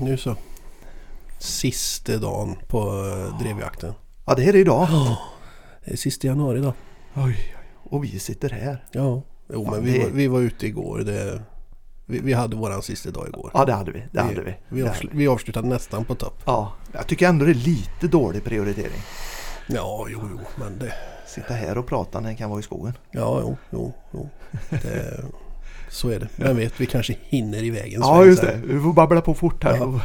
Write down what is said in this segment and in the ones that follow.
Nu så. Sista dagen på eh, drevjakten. Ja, det är det idag. Det är sista januari idag. Oj, oj. Och vi sitter här. Ja. Jo Fan, men vi, var, vi var ute igår. Det, vi, vi hade våran sista dag igår. Ja, det hade vi. Det hade vi. Vi, avsl- vi. vi avslutade nästan på topp. Ja, jag tycker ändå det är lite dålig prioritering. Ja, jo, jo. Men det... Sitta här och prata när en kan vara i skogen. Ja, jo, jo, jo. Det, så är det. Vem vet, vi kanske hinner i vägen. Ja, just det. Vi får babbla på fort här. Ja. Då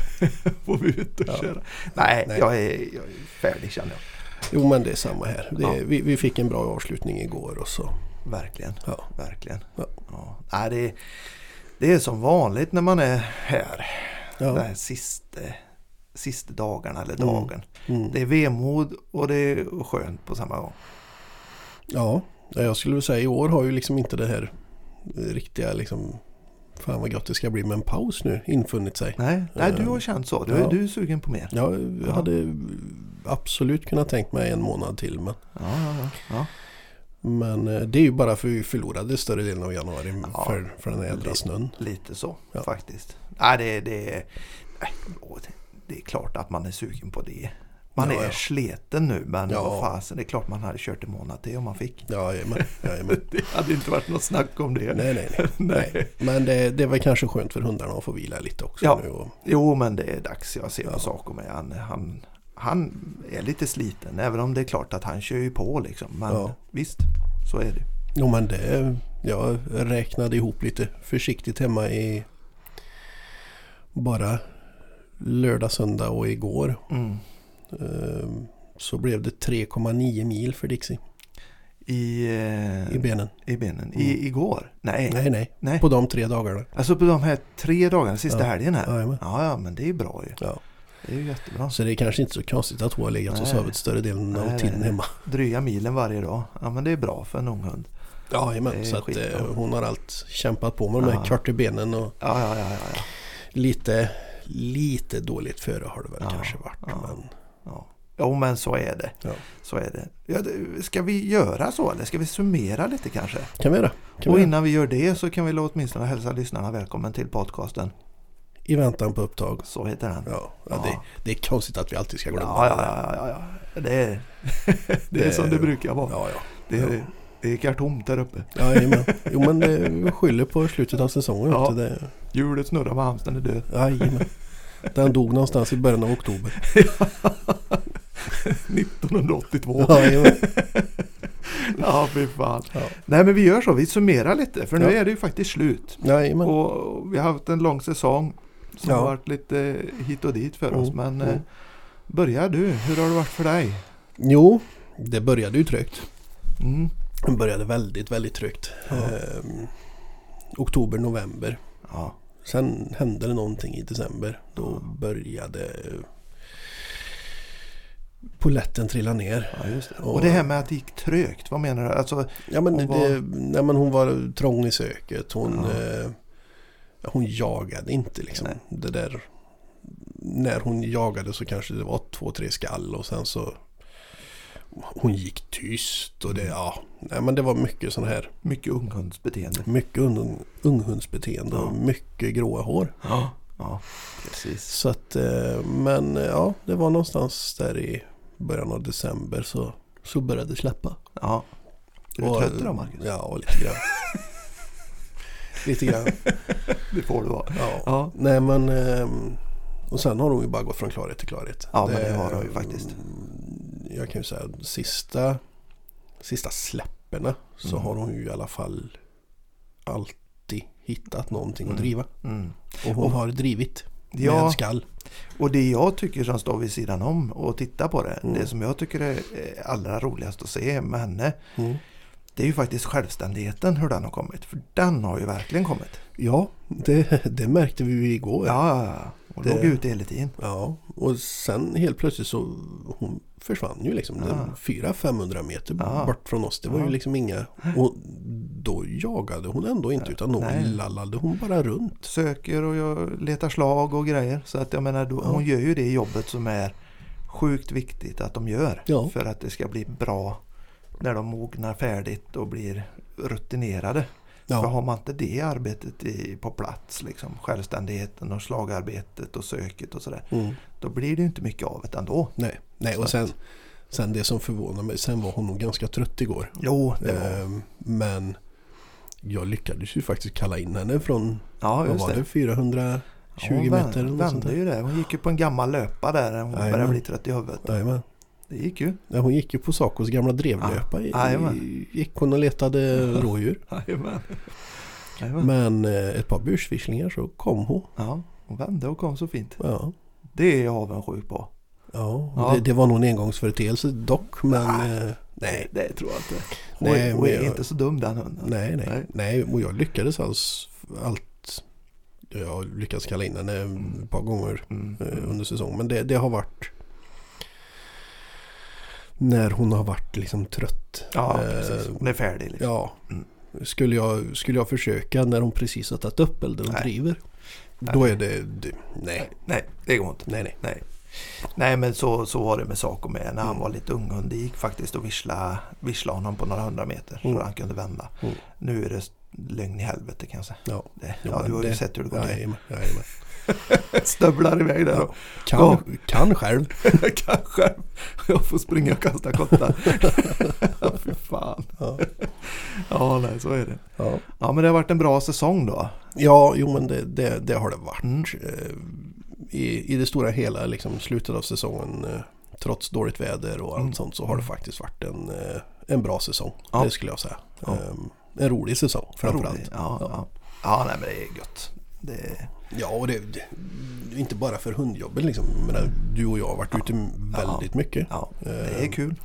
får vi ut och Ja. köra. Nej, Nej. Jag, är, jag är färdig känner jag. Jo, men det är samma här. Det, Ja. vi, vi fick en bra avslutning igår och så. Verkligen. Ja. Verkligen. Ja. Ja. Nej, det, är, det är som vanligt när man är här. De Ja. här sista, sista dagarna eller Mm. dagen. Mm. Det är vemod och det är skönt på samma gång. Ja, jag skulle väl säga i år har ju liksom inte det här riktiga liksom Fan vad gott det ska bli med en paus nu infunnit sig. Nej, nej du Eh, har känt så. Du, ja. du är sugen på mer. Jag Ja. hade absolut kunnat tänkt mig en månad till men, Ja, ja, ja. ja. men eh, det är ju bara för vi förlorade större delen av januari Ja. för, för den här jädra snön. Lite så Ja. faktiskt. Nej, det, det, nej, det är klart att man är sugen på det. Man Ja, är ja. sleten nu men Ja. vad fasen, det är klart man hade kört en månad till om man fick. Ja, jajamän, jajamän. Det hade inte varit något snack om det. Nej, nej, nej. Nej. Men det, det var kanske skönt för hundarna att få vila lite också Ja. nu. Och, Jo, men det är dags. Jag ser på Ja. saker med han, han, han är lite sliten. Även om det är klart att han kör ju på liksom. Men Ja. visst, så är det. jo men det, jag räknade ihop lite försiktigt hemma i bara lördag, söndag och igår. Mm. Ehm, Så blev det 3,9 mil för Dixie I, eh, i benen. i benen. I, igår? Nej. Nej, nej. Nej. På de tre dagarna. Alltså på de här tre dagarna, sista Ja. helgen här. Jajamän. Ja, ja, men det är ju bra ju. Ja. Det är ju jättebra. Så det är kanske inte så konstigt att hon har legat och sovit större delen av Nej, tiden nej, hemma. Dryga milen varje dag. Ja, men det är bra för en ung hund. Det Jajamän, så att eh, hon har allt kämpat på med de Ja. här kort i benen och Ja, ja, ja, ja. ja. lite, lite dåligt före har det väl Ja, kanske varit. ja. Men, ja. Jo, men så är det. Ja. Så är det. Ja, ska vi göra så eller ska vi summera lite kanske? kan vi göra. Kan Och vi göra. innan vi gör det så kan vi åtminstone hälsa lyssnarna välkommen till podcasten. I väntan på upptag. Så heter den. Ja, ja, Ja. Det, det är konstigt att vi alltid ska glömma Ja, ja, ja, ja, ja. Det är, det är som det brukar vara. ja, ja. Det är, det är kartomt där uppe. Jajamän. Jo men det, vi skyller på slutet av säsongen. Ja. Ja. Det, Hjulet snurrar med hamstern är död. jajamän. Den dog någonstans i början av oktober. 1982. Jajamän. Ja, fy fan. Ja. Nej, men vi gör så. Vi summerar lite. För nu Ja. är det ju faktiskt slut. Jajamän. Och vi har haft en lång säsong som Ja. har varit lite hit och dit för oss. Mm, Men mm. eh, börja du. Hur har det varit för dig? Jo, det började ju trögt. Mm. Det började väldigt, väldigt trögt. Ja. Ehm, oktober, november. Ja. Sen hände det någonting i december. Då började poletten trilla ner. ja, det. Och- Och det här med att det gick trögt. Vad menar du? Alltså, Ja men, Hon det, nej, men hon var trång i söket. Hon, Ja. eh, hon jagade inte liksom. Nej. Det där, när hon jagade så kanske det var två, tre skall och sen så hon gick tyst och det, ja, nej men det var mycket sån här, mycket unghundsbeteende. mycket ung, unghundsbeteende och Ja. mycket gråa hår. Ja. Ja, precis. Så att, eh, men ja, det var någonstans där i början av december så, så började det släppa. Ja. Är du Och- trött idag Marcus? Ja, lite grann. lite grann. Det får du vara. Ja. Ja. Nej men ehm, och sen har hon ju bara gått från klarhet till klarhet. Ja, men det har hon ju faktiskt. Jag kan ju säga sista, sista släpperna så Mm. har hon ju i alla fall alltid hittat någonting att Mm. driva. Mm. Och hon Och- har drivit Ja, med skall. Och det jag tycker som står vid sidan om och tittar på det. Mm. Det som jag tycker är eh, allra roligast att se med henne. Mm. Det är ju faktiskt självständigheten hur den har kommit. För den har ju verkligen kommit. Ja, det, det märkte vi ju igår. Ja, ja, ja. Och Det- låg ute hela tiden. Ja, och sen helt plötsligt så hon försvann ju liksom. Ja. 400-500 meter Ja. bort från oss. Det var Ja. ju liksom inga... Och då jagade hon ändå inte utan då Nej. lallade hon bara runt. Söker och jag letar slag och grejer. Så att jag menar, då, hon gör ju det jobbet som är sjukt viktigt att de gör. För att det ska bli bra när de mognar färdigt och blir rutinerade. För Ja, har man inte det arbetet i, på plats, liksom, självständigheten och slagarbetet och söket och sådär. mm. Då blir det ju inte mycket av det ändå. Nej, nej och sen, sen det som förvånar mig, sen var hon nog ganska trött igår. Jo, det var... Ehm, men jag lyckades ju faktiskt kalla in henne från, ja, vad var det. det, 420 hon meter eller något sånt vände ju det. Hon gick ju på en gammal löpa där hon Jajamän. började bli trött i huvudet. Jajamän. Det gick ju. Ja, hon gick ju på Sacos gamla drevlöpa. i- Jajamän. gick hon och letade rådjur. Jajamän. Jajamän. Men eh, ett par bursvisslingar så kom hon. Ja, hon vände och kom så fint. Ja, Det är jag avundsjuk på. ja. Ja. Det, det var nog en engångsföreteelse dock. Men eh, nej, Det, det tror jag inte. Hon, Nej, hon är jag- inte så dum den hunden. nej, nej, Nej. nej. Och jag lyckades alls allt. Jag lyckades kalla in henne ett par gånger Mm. eh, under säsongen. Men det, det har varit när hon har varit liksom trött. Ja, Eh, precis. Hon är färdig. Liksom. Ja. Mm. Skulle, jag, skulle jag försöka när hon precis har tagit upp eller Nej. driver. Då är det, det nej, Nej, det går inte. nej, nej. Nej. Nej men så, så var det med Saco med när han Mm. var lite ung hund. Det gick faktiskt att vissla, vissla honom på några hundra meter Mm. så han kunde vända. Mm. Nu är det lögn i helvete kan jag säga. Ja, Det, ja, du har ju det- sett hur det går till. jajamän, jajamän. Stövlar iväg där Ja. Kan, Ja. kan själv. kanske jag får springa och kasta kottar. Ja, Fy fan. Ja. Ja, nej, så är det. Ja. Ja, men det har varit en bra säsong då. Ja, jo men det, det, det har det varit. Mm. Eh, I, I det stora hela, liksom slutet av säsongen, eh, trots dåligt väder och allt Mm. sånt, så har det faktiskt varit en, eh, en bra säsong. Ja. Det skulle jag säga. Ehm, En rolig säsong framförallt. Rolig. Ja, Ja. ja. ja nej, men det är gött. Det, Ja, och det, det inte bara för hundjobben liksom. Menar, du och jag har varit ute väldigt mycket. ja, det är Ehm, kul.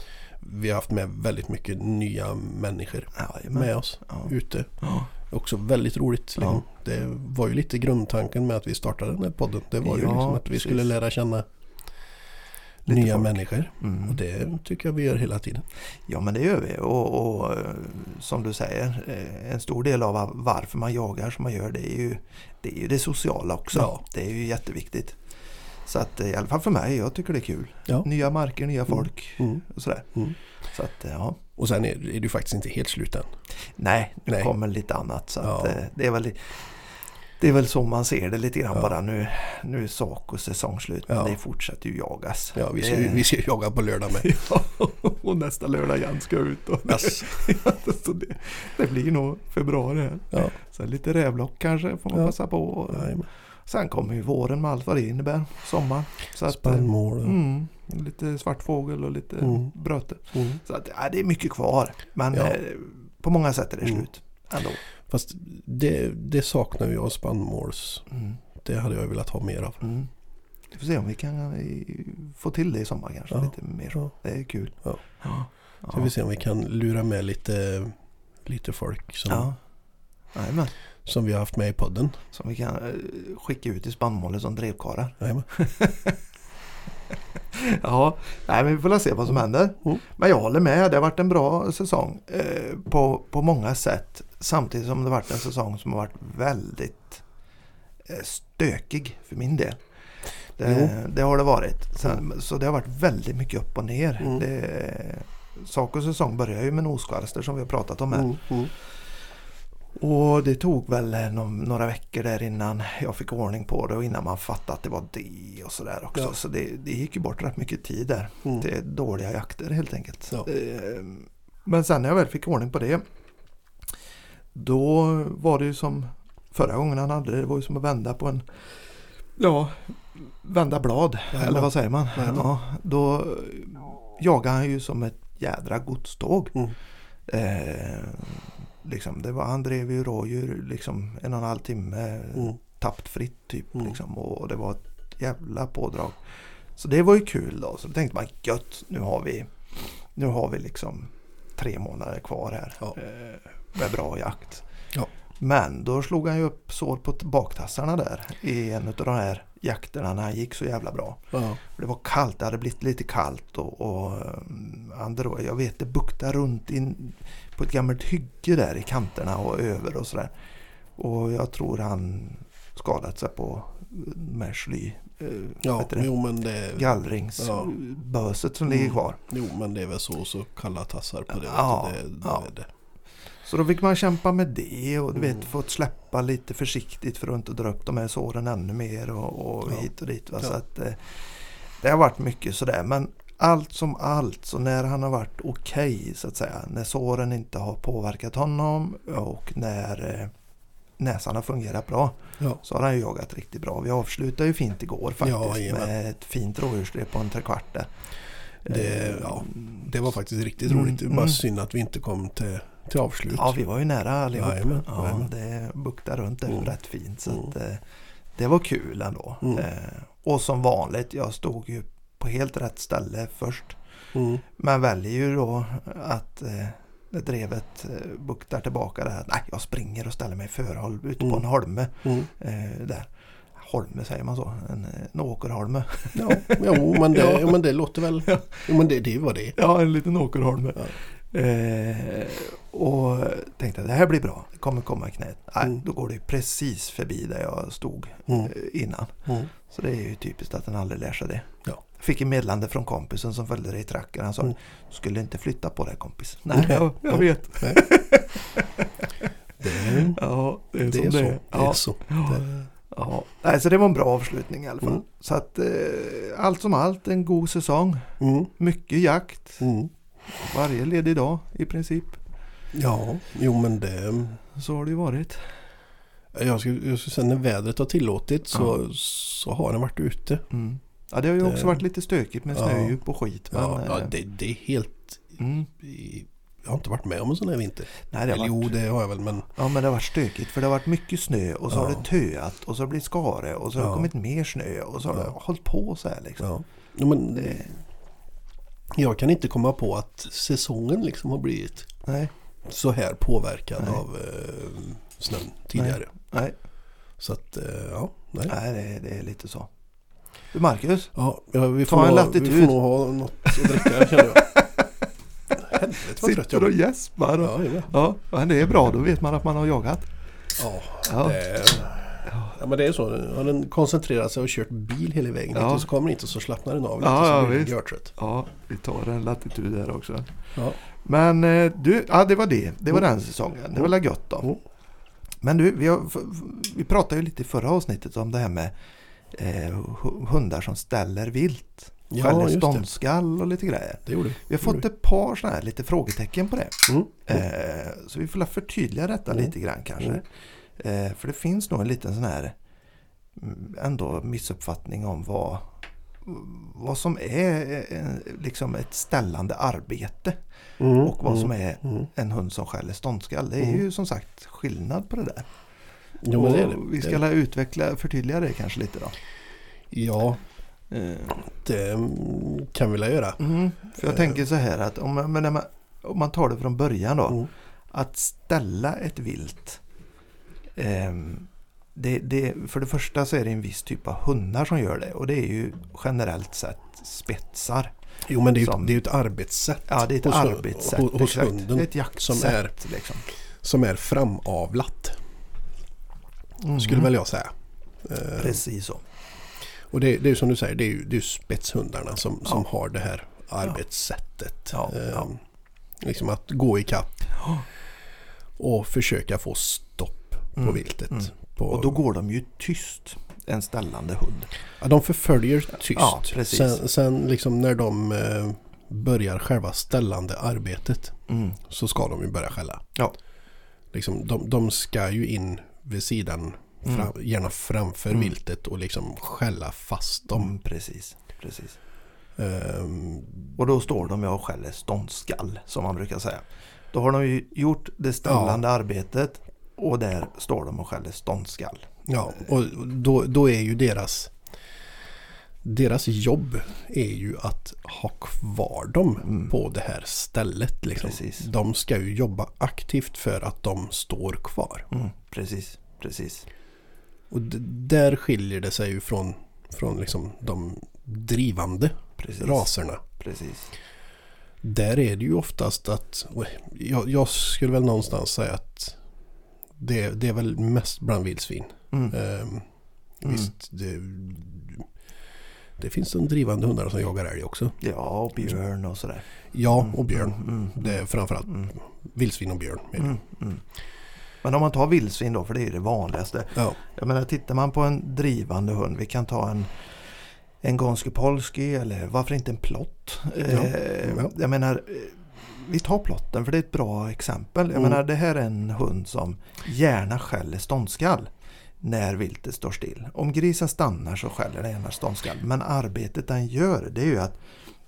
Vi har haft med väldigt mycket nya människor Jajamän. med oss Ja. ute. Ja. Också väldigt roligt. Liksom. Ja. Det var ju lite grundtanken med att vi startade den här podden. Det var ju Ja, liksom att vi precis. skulle lära känna nya folk. människor. Mm. Och det tycker jag vi gör hela tiden. Ja men det gör vi och, och eh, som du säger eh, en stor del av varför man jagar som man gör det är ju det, är ju det sociala också. Ja. Det är ju jätteviktigt. Så att eh, i alla fall för mig, jag tycker det är kul. Ja. Nya marker, nya folk Mm. och sådär. Mm. Så att ja, Och sen är, är det ju faktiskt inte helt slut än. nej, nu Nej. kommer lite annat. Så att, Ja. det, är väl, det är väl så man ser det lite grann Ja. bara nu. Nu är Sacos säsong slut men Ja. det fortsätter ju jagas. Ja, vi ska, ju- vi ska jaga på lördag med. Ja, och nästa lördag igen ska jag ut. Och Yes. så det, det blir nog februari här. Ja. Sen lite rävlock kanske får man Ja. passa på. Jajamän. Sen kommer ju våren med allt vad det innebär. Sommar. Så eh, Spannmål. och- Mm, lite svartfågel och lite Mm. bröte. Mm. Så att, ja, det är mycket kvar. Men Ja. eh, på många sätt är det Mm. slut. Ändå. Fast det, det saknar jag spannmåls. Mm. Det hade jag velat ha mer av. Mm. Vi får se om vi kan eh, få till det i sommar kanske. Ja. Lite mer. Ja. Det är kul. Ja. Ja. Så vi ser om vi kan lura med lite, lite folk som, Ja. Jajamän. som vi har haft med i podden. Som vi kan eh, skicka ut i spannmålet som drevkarlar. Ja, nej, men vi får se vad som händer. Mm. Men jag håller med, det har varit en bra säsong eh, på, på många sätt. Samtidigt som det varit en säsong som har varit väldigt eh, stökig för min del. Det, det har det varit. Sen, Så det har varit väldigt mycket upp och ner. Mm. Det, Sacos säsong börjar ju med noskvalster som vi har pratat om här. Mm, mm. Och det tog väl några veckor där innan jag fick ordning på det och innan man fattade att det var det och sådär också. Ja. Så det, det gick ju bort rätt mycket tid där. Mm. Det är dåliga jakter helt enkelt. Ja. Eh, Men sen när jag väl fick ordning på det då var det ju som förra gången han hade det, det var ju som att vända på en ja, vända blad Jajamän. eller vad säger man? Ja, då jagade han ju som ett jädra godståg. Mm. Eh, liksom, det var, han drev ju rådjur liksom en och en halv timme Mm. tappfritt typ. Mm. Liksom, och det var ett jävla pådrag. Så det var ju kul då. Så då tänkte man gött, nu har vi, nu har vi liksom tre månader kvar här Ja. eh, med bra jakt. Ja. Men då slog han ju upp sår på baktassarna där i en av de här jakterna när han gick så jävla bra. Ja. Det var kallt, det hade blivit lite kallt och, och han drog, jag vet det buktade runt in på ett gammalt hygge där i kanterna och över och sådär. Och jag tror han skadat sig på med sly, eh, Ja, det? jo men det... Ja. gallringsböset som ligger Mm. kvar. Jo men det är väl så så kalla tassar på det. Ja, det, ja. det, är det. Så då fick man kämpa med det och du Mm. vet fått släppa lite försiktigt för att inte dra upp de här såren ännu mer och, och Ja. hit och dit. Va? Så att, eh, det har varit mycket sådär men allt som allt så när han har varit okej så att säga. När såren inte har påverkat honom och när eh, näsan har fungerat bra Ja. så har han ju jagat riktigt bra. Vi avslutade ju fint igår faktiskt Ja, med ett fint rådjursrep på en trekvart. Det- Eh, ja, Det var faktiskt riktigt Mm, roligt. Det är bara mm. synd att vi inte kom till, till avslut. Ja, vi var ju nära allihop. Jajamän, ja, jajamän. det buktade runt där Mm. rätt fint. Så Mm. att, eh, det var kul ändå. Mm. Eh, och som vanligt, jag stod ju på helt rätt ställe först. Mm. Men väljer ju då att när drevet eh, buktar tillbaka där. Nej, jag springer och ställer mig i förhåll ute på Mm. en holme. Mm. Eh, där. Holme säger man så? En, en åkerholme. Ja, jo, men det, Ja. men det låter väl... Jo, men det, det var det. Ja, en liten åkerholme. Ja. Eh, och tänkte att det här blir bra. Det kommer komma i knät. Nej, Mm. då går det precis förbi där jag stod Mm. eh, innan. Mm. Så det är ju typiskt att den aldrig lär sig det. Ja. Jag fick en meddelande från kompisen som följde det i tracken. Han sa Mm. skulle inte flytta på dig kompis. Nej, jag, jag Ja. vet. Det är, Ja, det är, det som är så. det Det är. är Ja, så. ja, Det, ja. Nej, så det var en bra avslutning i alla fall. Mm. Så att eh, allt som allt en god säsong. mm. Mycket jakt. Varje ledig dag i princip. Ja, jo men det... Så har det ju varit. Jag skulle, jag skulle säga när vädret har tillåtit så, så har den varit ute. Mm. Ja, det har ju Det- också varit lite stökigt med Ja. snödjup och skit. Men, Ja, ja eh, det, det är helt... mm. Jag har inte varit med om en sån här vinter. Nej, det har Eller varit, jo, det har jag väl men... ja, men det har varit stökigt för det har varit mycket snö och så har Ja. det töat och så har det blivit skare och så har det Ja. kommit mer snö och så har det Ja. hållit på så här liksom. Ja. Men Det, jag kan inte komma på att säsongen liksom har blivit nej, så här påverkad Nej. av eh, snön tidigare. nej, Så att, eh, ja. Nej. nej det, det är lite så. Du Marcus, Ja, vi, Ta får en nog, latitud. vi får nog ha något att dricka känner jag. Helvete vad trött jag sitter och blir. gäspar. Ja, ja, men det är bra, då vet man att man har jagat. ja, Ja. det, ja, men det är så. Har den koncentrerat sig och kört bil hela vägen Ja. och så kommer den och så slappnar den av lite Ja, så ja, blir den görtrött. Ja, vi tar en latitud där också. Ja. Men eh, du, ja det var det. Det var Mm. den säsongen. Det var väl gött då. Mm. Men du, vi, har, vi pratade ju lite i förra avsnittet om det här med eh, hu- hundar som ställer vilt. Ja, Skäller ståndskall och lite grejer. Det gjorde Vi har fått ett par sådana här lite frågetecken på det. Mm. Eh, så vi får förtydliga detta Mm. lite grann kanske. Eh, för det finns nog en liten sån här mm, ändå missuppfattning om vad, vad som är eh, liksom ett ställande arbete Mm, och vad mm, som är mm. en hund som skäller ståndskall. Det är Mm. ju som sagt skillnad på det där. Jo, det det. Vi ska det. la utveckla, förtydliga det kanske lite då. Ja, Eh, det kan vi väl göra. Mm, för jag Eh. tänker så här att om, man- om man tar det från början då. Att ställa ett vilt. Ehm, det, det, för det första så är det en viss typ av hundar som gör det. Och det är ju generellt sett spetsar. Jo, men det är ju Som- ett, det är ett arbetssätt Ja, det är ett hos, arbetssätt. hos, hos hunden Det är ett jaktsätt. som är- liksom. som är framavlat. Mhm. Skulle väl jag säga. Eh, Precis så. och det, det är som du säger, det är ju, det är spetshundarna som, Ja. som har det här arbetssättet. Ja, ja. Liksom att gå i kapp och försöka få stopp på Mm, viltet. mm. På, Och då går de ju tyst. En ställande hund. ja, de förföljer tyst. Ja, precis. Sen, sen liksom när de eh, börjar själva ställande arbetet Mm. så ska de ju börja skälla. Ja. Liksom, de, de ska ju in vid sidan, Mm. fram, gärna framför Mm. viltet och liksom skälla fast dem. Mm, precis. precis. Ehm, Och då står de och skäller ståndskall som man brukar säga. Då har de ju gjort det ställande arbetet och där står de och skäller ståndskall. ja, och då, då är ju deras deras jobb är ju att ha kvar dem Mm. på det här stället. Liksom. Precis. De ska ju jobba aktivt för att de står kvar. Mm, precis, precis. Och där skiljer det sig ju från, från liksom de drivande precis. raserna. Precis. Där är det ju oftast att, jag, jag skulle väl någonstans säga att det, det är väl mest bland vildsvin. Mm. Ehm, Visst, det, det finns en drivande hundar som jagar älg också. Ja, och björn och sådär. Ja, och björn. Mm, mm, Det är framförallt mm, vildsvin och björn. mm, mm. Men om man tar vildsvin då, för det är det vanligaste. Ja, Jag menar, tittar man på en drivande hund, vi kan ta en en Gonski Polski eller varför inte en plott? Eh, ja. Jag menar, vi tar plotten för det är ett bra exempel. Jag Mm. menar, det här är en hund som gärna skäller ståndskall när viltet står still. Om grisen stannar så skäller den gärna ståndskall. Men arbetet den gör det är ju att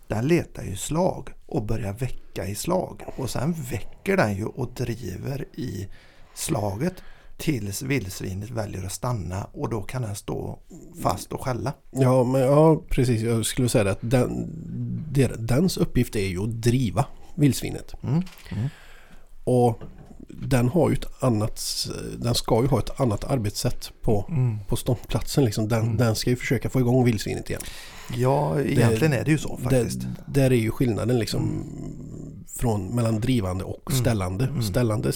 den letar ju slag och börjar väcka i slag. Och sen väcker den ju och driver i slaget tills vildsvinet väljer att stanna och då kan den stå fast och skälla. ja, men, ja precis. Jag skulle säga att den, der- dens uppgift är ju att driva vildsvinet. Mm. Mm. Och den har ju ett annat, den ska ju ha ett annat arbetssätt på, Mm. på ståndplatsen. Liksom. Den, Mm. den ska ju försöka få igång vildsvinet igen. Ja, egentligen är det ju så faktiskt. Där, där är ju skillnaden liksom från mellan drivande och Mm. ställande. Mm. Ställande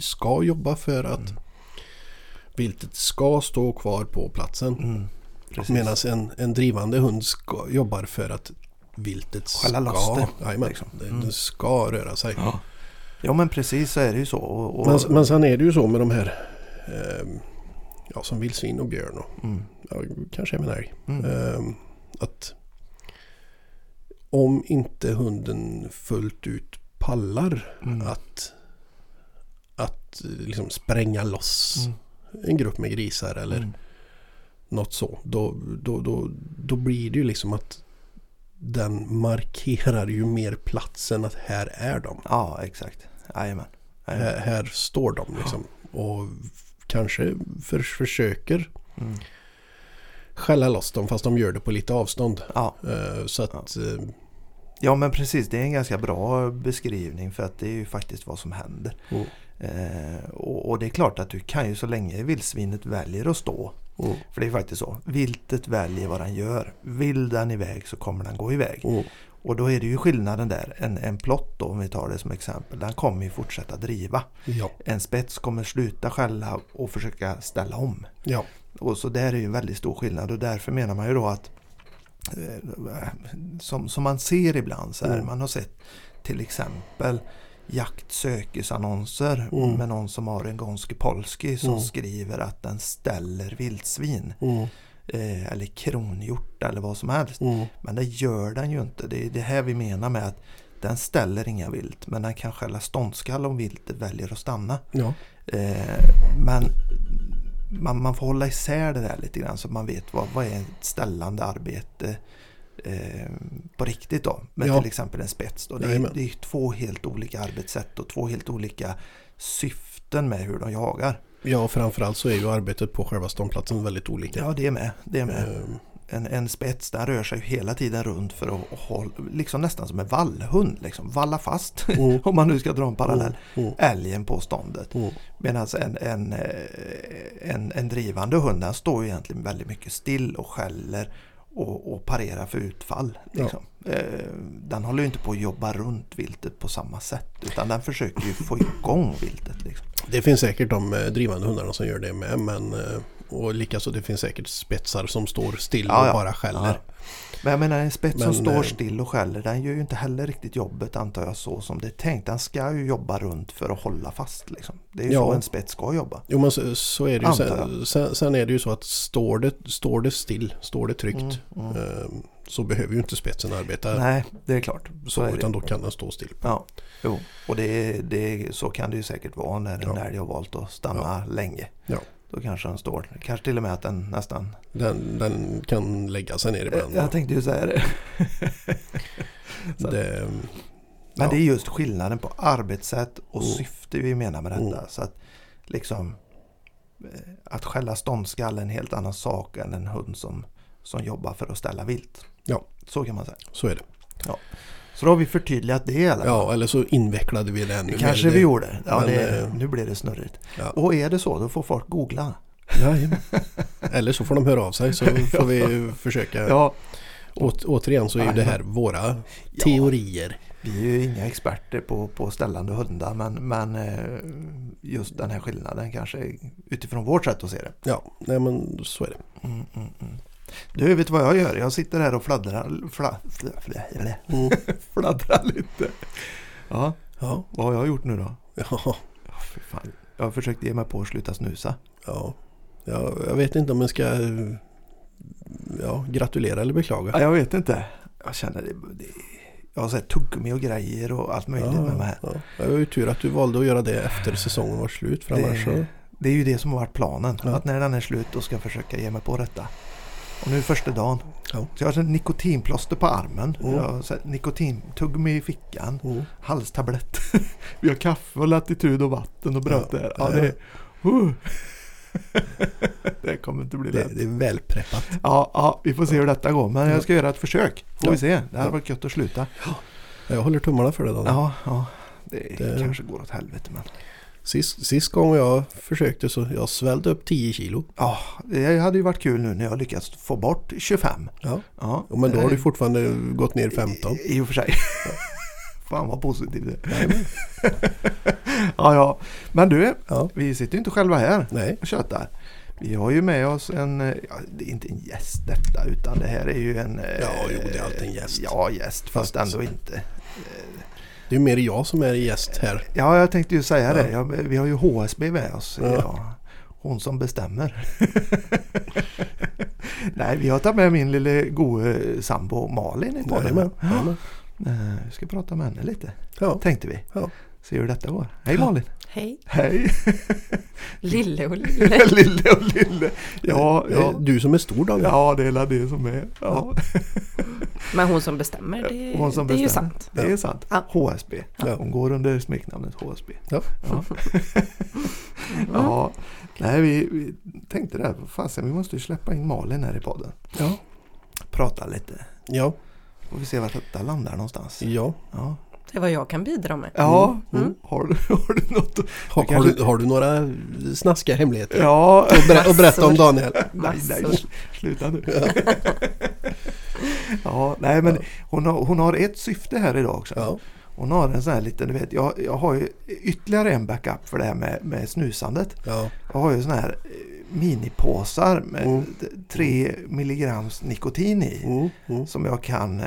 ska jobba för att viltet ska stå kvar på platsen. Mm. Medan en, en drivande hund ska, jobbar för att viltet ska, Jajamän, liksom. det, Mm. det ska röra sig. Ja. ja men precis så är det ju så. Och, och, Men, men sen är det ju så med de här ehm, ja, som vildsvin och björn och mm. ja, kanske även älg. Mm. Ehm, att om inte hunden fullt ut pallar Mm. att, att eh, liksom spränga loss Mm. en grupp med grisar eller Mm. något så. Då, då, då, då blir det ju liksom att den markerar ju mer platsen att här är de. Ja, exakt. Jajamän. Här, här står de liksom. Och kanske för, försöker Mm. skälla loss dem fast de gör det på lite avstånd. Ja. Eh, Så att eh, ja, men precis. Det är en ganska bra beskrivning för att det är ju faktiskt vad som händer. Mm. Eh, och, och det är klart att du kan ju så länge vildsvinet väljer att stå. mm, För det är faktiskt så. Viltet väljer vad den gör. Vill den iväg så kommer den gå iväg. mm, Och då är det ju skillnaden där. En, en plott då, om vi tar det som exempel. Den kommer ju fortsätta driva. ja, En spets kommer sluta skälla och försöka ställa om. ja, Och så där är ju väldigt stor skillnad och därför menar man ju då att eh, som, som man ser ibland så här, Mm. man har sett till exempel jaktsökesannonser Mm. med någon som har en Gonski Polski som Mm. skriver att den ställer vildsvin mm, eh, eller kronhjort eller vad som helst. mm, Men det gör den ju inte. Det är det här vi menar med att den ställer inga vilt men den kan skälla ståndskall om viltet väljer att stanna. ja, Eh, men man, man får hålla isär det där lite grann så att man vet vad, vad är ett ställande arbete eh, på riktigt då. Med Ja. till exempel en spets. Då. Det, är, det är två helt olika arbetssätt och två helt olika syften med hur de jagar. ja, framförallt så är ju arbetet på själva ståndplatsen väldigt olika. Ja, det är med. Det är med. Ehm, En, en spets den rör sig hela tiden runt för att hålla, liksom nästan som en vallhund, liksom, valla fast. Mm. om man nu ska dra en parallell. mm, Älgen på ståndet. mm, Medan en, en, eh, en, en drivande hund den står ju egentligen väldigt mycket still och skäller och, och parerar för utfall. Liksom. Eh, Den håller ju inte på att jobba runt viltet på samma sätt utan den försöker ju få igång viltet. Liksom. Det finns säkert de eh, drivande hundarna som gör det med. Men, eh, och likaså det finns säkert spetsar som står still Ja, och ja. bara skäller. Ja. Men jag menar en spets som Men, står eh, still och skäller den gör ju inte heller riktigt jobbet antar jag så som det är tänkt. Den ska ju jobba runt för att hålla fast. Liksom. Det är ju Ja. så en spets ska jobba. Jo men så, så är det ju. Sen, sen, sen är det ju så att står det, står det still, står det tryggt. Mm, mm. eh, Så behöver ju inte spetsen arbeta Nej, det är klart. Så så, är det. utan då kan den stå still. Ja, jo. Och det, det, så kan det ju säkert vara när en Ja. älg har valt att stanna länge. Ja. Då kanske den står, kanske till och med att den nästan... Den, den kan lägga sig ner ibland. Jag tänkte ju säga det. det Men ja. det är just skillnaden på arbetssätt och Mm. syfte vi menar med detta. Mm. Så att liksom eh, att skälla ståndskall är en helt annan sak än en hund som, som jobbar för att ställa vilt. Ja. Så kan man säga. Så är det. Så då har vi förtydligat det fall. Ja, eller så invecklade vi det ännu Det mer. kanske vi gjorde. Ja, men, det, eh, nu blir det snurrigt. Ja. Och är det så, då får folk googla. Jajamän. Eller så får de höra av sig så får vi försöka. Ja, Åt, återigen så är ju det här våra teorier. vi är ju inga experter på, på ställande hundar men, men eh, just den här skillnaden kanske utifrån vårt sätt att se det. Ja, nej men så är det. Mm, mm, mm. Du, vet vad jag gör? Jag sitter här och fladdrar, fla, fla, fla, fla, Mm. fladdrar lite. Ja, Ja, vad har jag gjort nu då? ja, Ja, fy fan. Jag har försökt ge mig på att sluta snusa. ja. ja jag vet inte om jag ska ja, gratulera eller beklaga. Ja, jag vet inte. Jag känner det. det jag har sett tuggummi och grejer och allt möjligt med mig här. ja. Det var ju tur att du valde att göra det efter säsongen var slut. För annars så... Det, det är ju det som har varit planen. Ja. Att när den är slut då ska jag försöka ge mig på detta. Och nu är första dagen. Ja. Så jag har nikotinplåster på armen. Mm. Jag har sett nikotintuggummi i fickan. Mm. Halstablett. Vi har kaffe och latitud och vatten och bröt Ja. där. Ja, Ja. det, uh. det kommer inte bli Det, lätt. det är välpreppat. Ja, ja, vi får se hur detta går. Men jag ska göra ett försök. Får Ja. vi se. Det hade Ja. varit gött att sluta. Jag håller tummarna för det då. Ja, ja. Det, Det- kanske går åt helvete men. Sist, sist gång jag försökte så jag svällde upp 10 kilo. Ja, det hade ju varit kul nu när jag lyckats få bort 25. Ja. Ja, Men då har du eh, fortfarande gått ner 15. I, och för sig. Fan vad positivt det Ja, ja. Men du, Ja. vi sitter ju inte själva här Nej. och tjötar. Vi har ju med oss en, eh, ja, det är inte en gäst detta utan det här är ju en... eh, Ja, jo, det är alltid en gäst. Ja, gäst fast Fast- ändå inte. Det är mer jag som är gäst här. Ja, jag tänkte ju säga Ja. det. Ja, vi har ju HSB med oss Ja. idag. Hon som bestämmer. Nej, vi har tagit med min lille gode sambo Malin i podden. Jajamän. Jajamän. Eh, Vi ska prata med henne lite, Ja. tänkte vi. Ja. Se hur detta går. Hej Ja. Malin! Hej, Hej! lille och lille. lille och lille! Ja, är ja. Du som är stor Daniel. ja det är det som är. Ja, Men hon som bestämmer, det, Hon som det är ju bestämmer. sant. det är sant. Ja. HSB. Ja. Hon går under smeknamnet HSB. Ja. Ja. ja. Nej, vi, vi tänkte det. här, Fasen, vi måste ju släppa in Malin här i podden. Ja. Prata lite. Ja. Får vi se vart detta landar någonstans. ja. Ja, Det är vad jag kan bidra med. ja. Mm. Har, du, har du något. Har, har, du, har du några snaskiga hemligheter? Ja, Och, ber, och berätta om Daniel. nej, nej, sluta nu. ja, nej men hon har, hon har ett syfte här idag också. Ja. Hon har en sån här liten, du vet, jag, jag har ju ytterligare en backup för det här med, med snusandet. Ja. Jag har ju såna här minipåsar med Mm. d- 3 milligrams nikotin i. Mm. Mm. Som jag kan eh,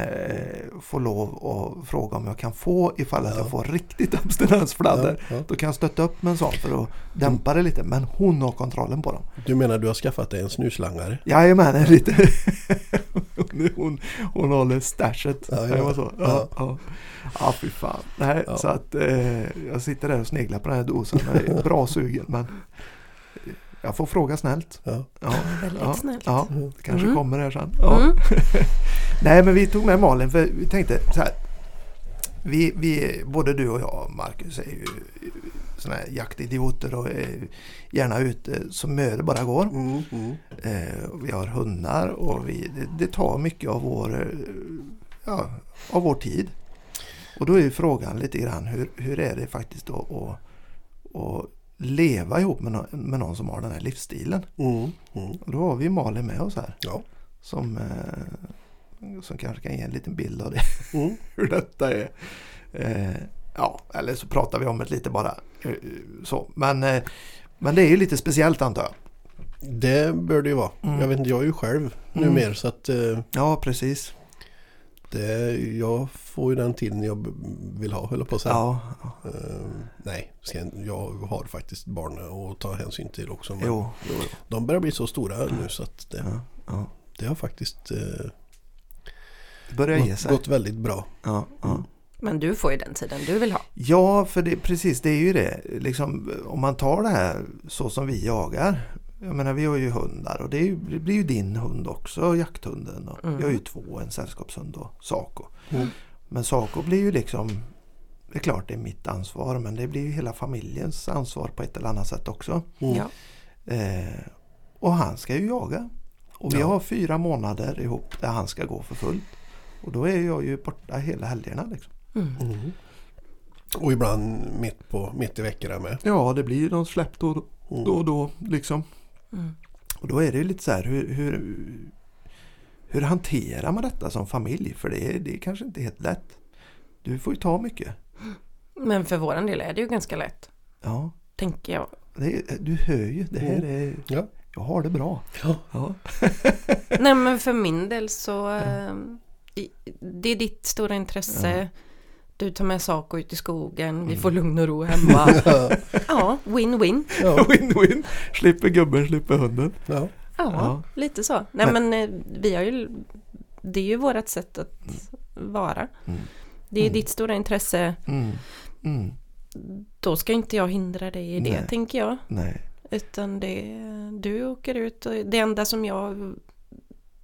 få lov att fråga om jag kan få ifall att Ja. jag får riktigt abstinensfladder. Ja, ja. Då kan jag stötta upp med en sån för att dämpa det lite. Men hon har kontrollen på dem. Du menar du har skaffat dig en snuslangare? Jajamän, en lite. hon, hon, hon håller stashet. Ja, ja. så? Ja. Ja, ja. fy fan. Nej. Så att eh, jag sitter där och sneglar på den här dosen. Jag är bra sugen men jag får fråga snällt. Ja. Ja, Väldigt ja, snällt. ja det kanske Mm. kommer här sen. Ja. Mm. Nej men vi tog med Malin för vi tänkte så här. Vi, vi, både du och jag Marcus är ju sådana här jaktidioter och är gärna ute så mycket det bara går. Mm. Mm. Eh, vi har hundar och vi, det, det tar mycket av vår, eh, ja, av vår tid. Och då är ju frågan lite grann hur, hur är det faktiskt då att, att leva ihop med, nå- med någon som har den här livsstilen. Mm. Mm. Och då har vi Malin med oss här Ja. som, eh, som kanske kan ge en liten bild av det, Mm. hur detta är. Eh, ja, eller så pratar vi om det lite bara. eh, så. Men, eh, men det är ju lite speciellt antar jag. Det bör det ju vara. Mm. Jag vet inte, jag är ju själv Mm. numera så att eh, Ja, precis. Det, jag får ju den tiden jag vill ha höll på att säga. Ja, Eh, nej, sen, jag har faktiskt barn att ta hänsyn till också. Men jo. De börjar bli så stora nu så att det, Ja, ja. det har faktiskt eh, Det börjar ge gått, sig. gått väldigt bra. Ja, ja. Men du får ju den tiden du vill ha. ja, för det, precis det är ju det. Liksom, om man tar det här så som vi jagar. Jag menar vi har ju hundar och det, ju, det blir ju din hund också, jakthunden. Och Mm. Vi har ju två, en sällskapshund och Saco. Mm. Men Saco blir ju liksom, det är klart det är mitt ansvar men det blir ju hela familjens ansvar på ett eller annat sätt också. Mm. Ja. Eh, och han ska ju jaga. Och vi Ja. har fyra månader ihop där han ska gå för fullt. Och då är jag ju borta hela helgerna. Liksom. Mm. Mm. Och ibland mitt, på, mitt i veckorna med. Ja, det blir ju någon släpp då, Mm. då och då. Liksom. Mm. Och då är det ju lite så här hur, hur, hur hanterar man detta som familj? För det är, det är kanske inte helt lätt. Du får ju ta mycket. Men för våran del är det ju ganska lätt. Ja, Tänker jag. det du hör ju. Det här är, Ja. jag har det bra. Ja. Ja. Nej men för min del så eh, Det är ditt stora intresse Du tar med Saco ut i skogen Vi får lugn och ro hemma Ja, win-win Ja. Win-win. Slipper gubben, slipper hunden. Ja. ja, Ja. lite så Nej men eh, vi har ju Det är ju vårt sätt att vara Mm. Det är Mm. ditt stora intresse Mm. Mm. Då ska inte jag hindra dig i det Nej. tänker jag Nej. Utan det Du åker ut och det enda som jag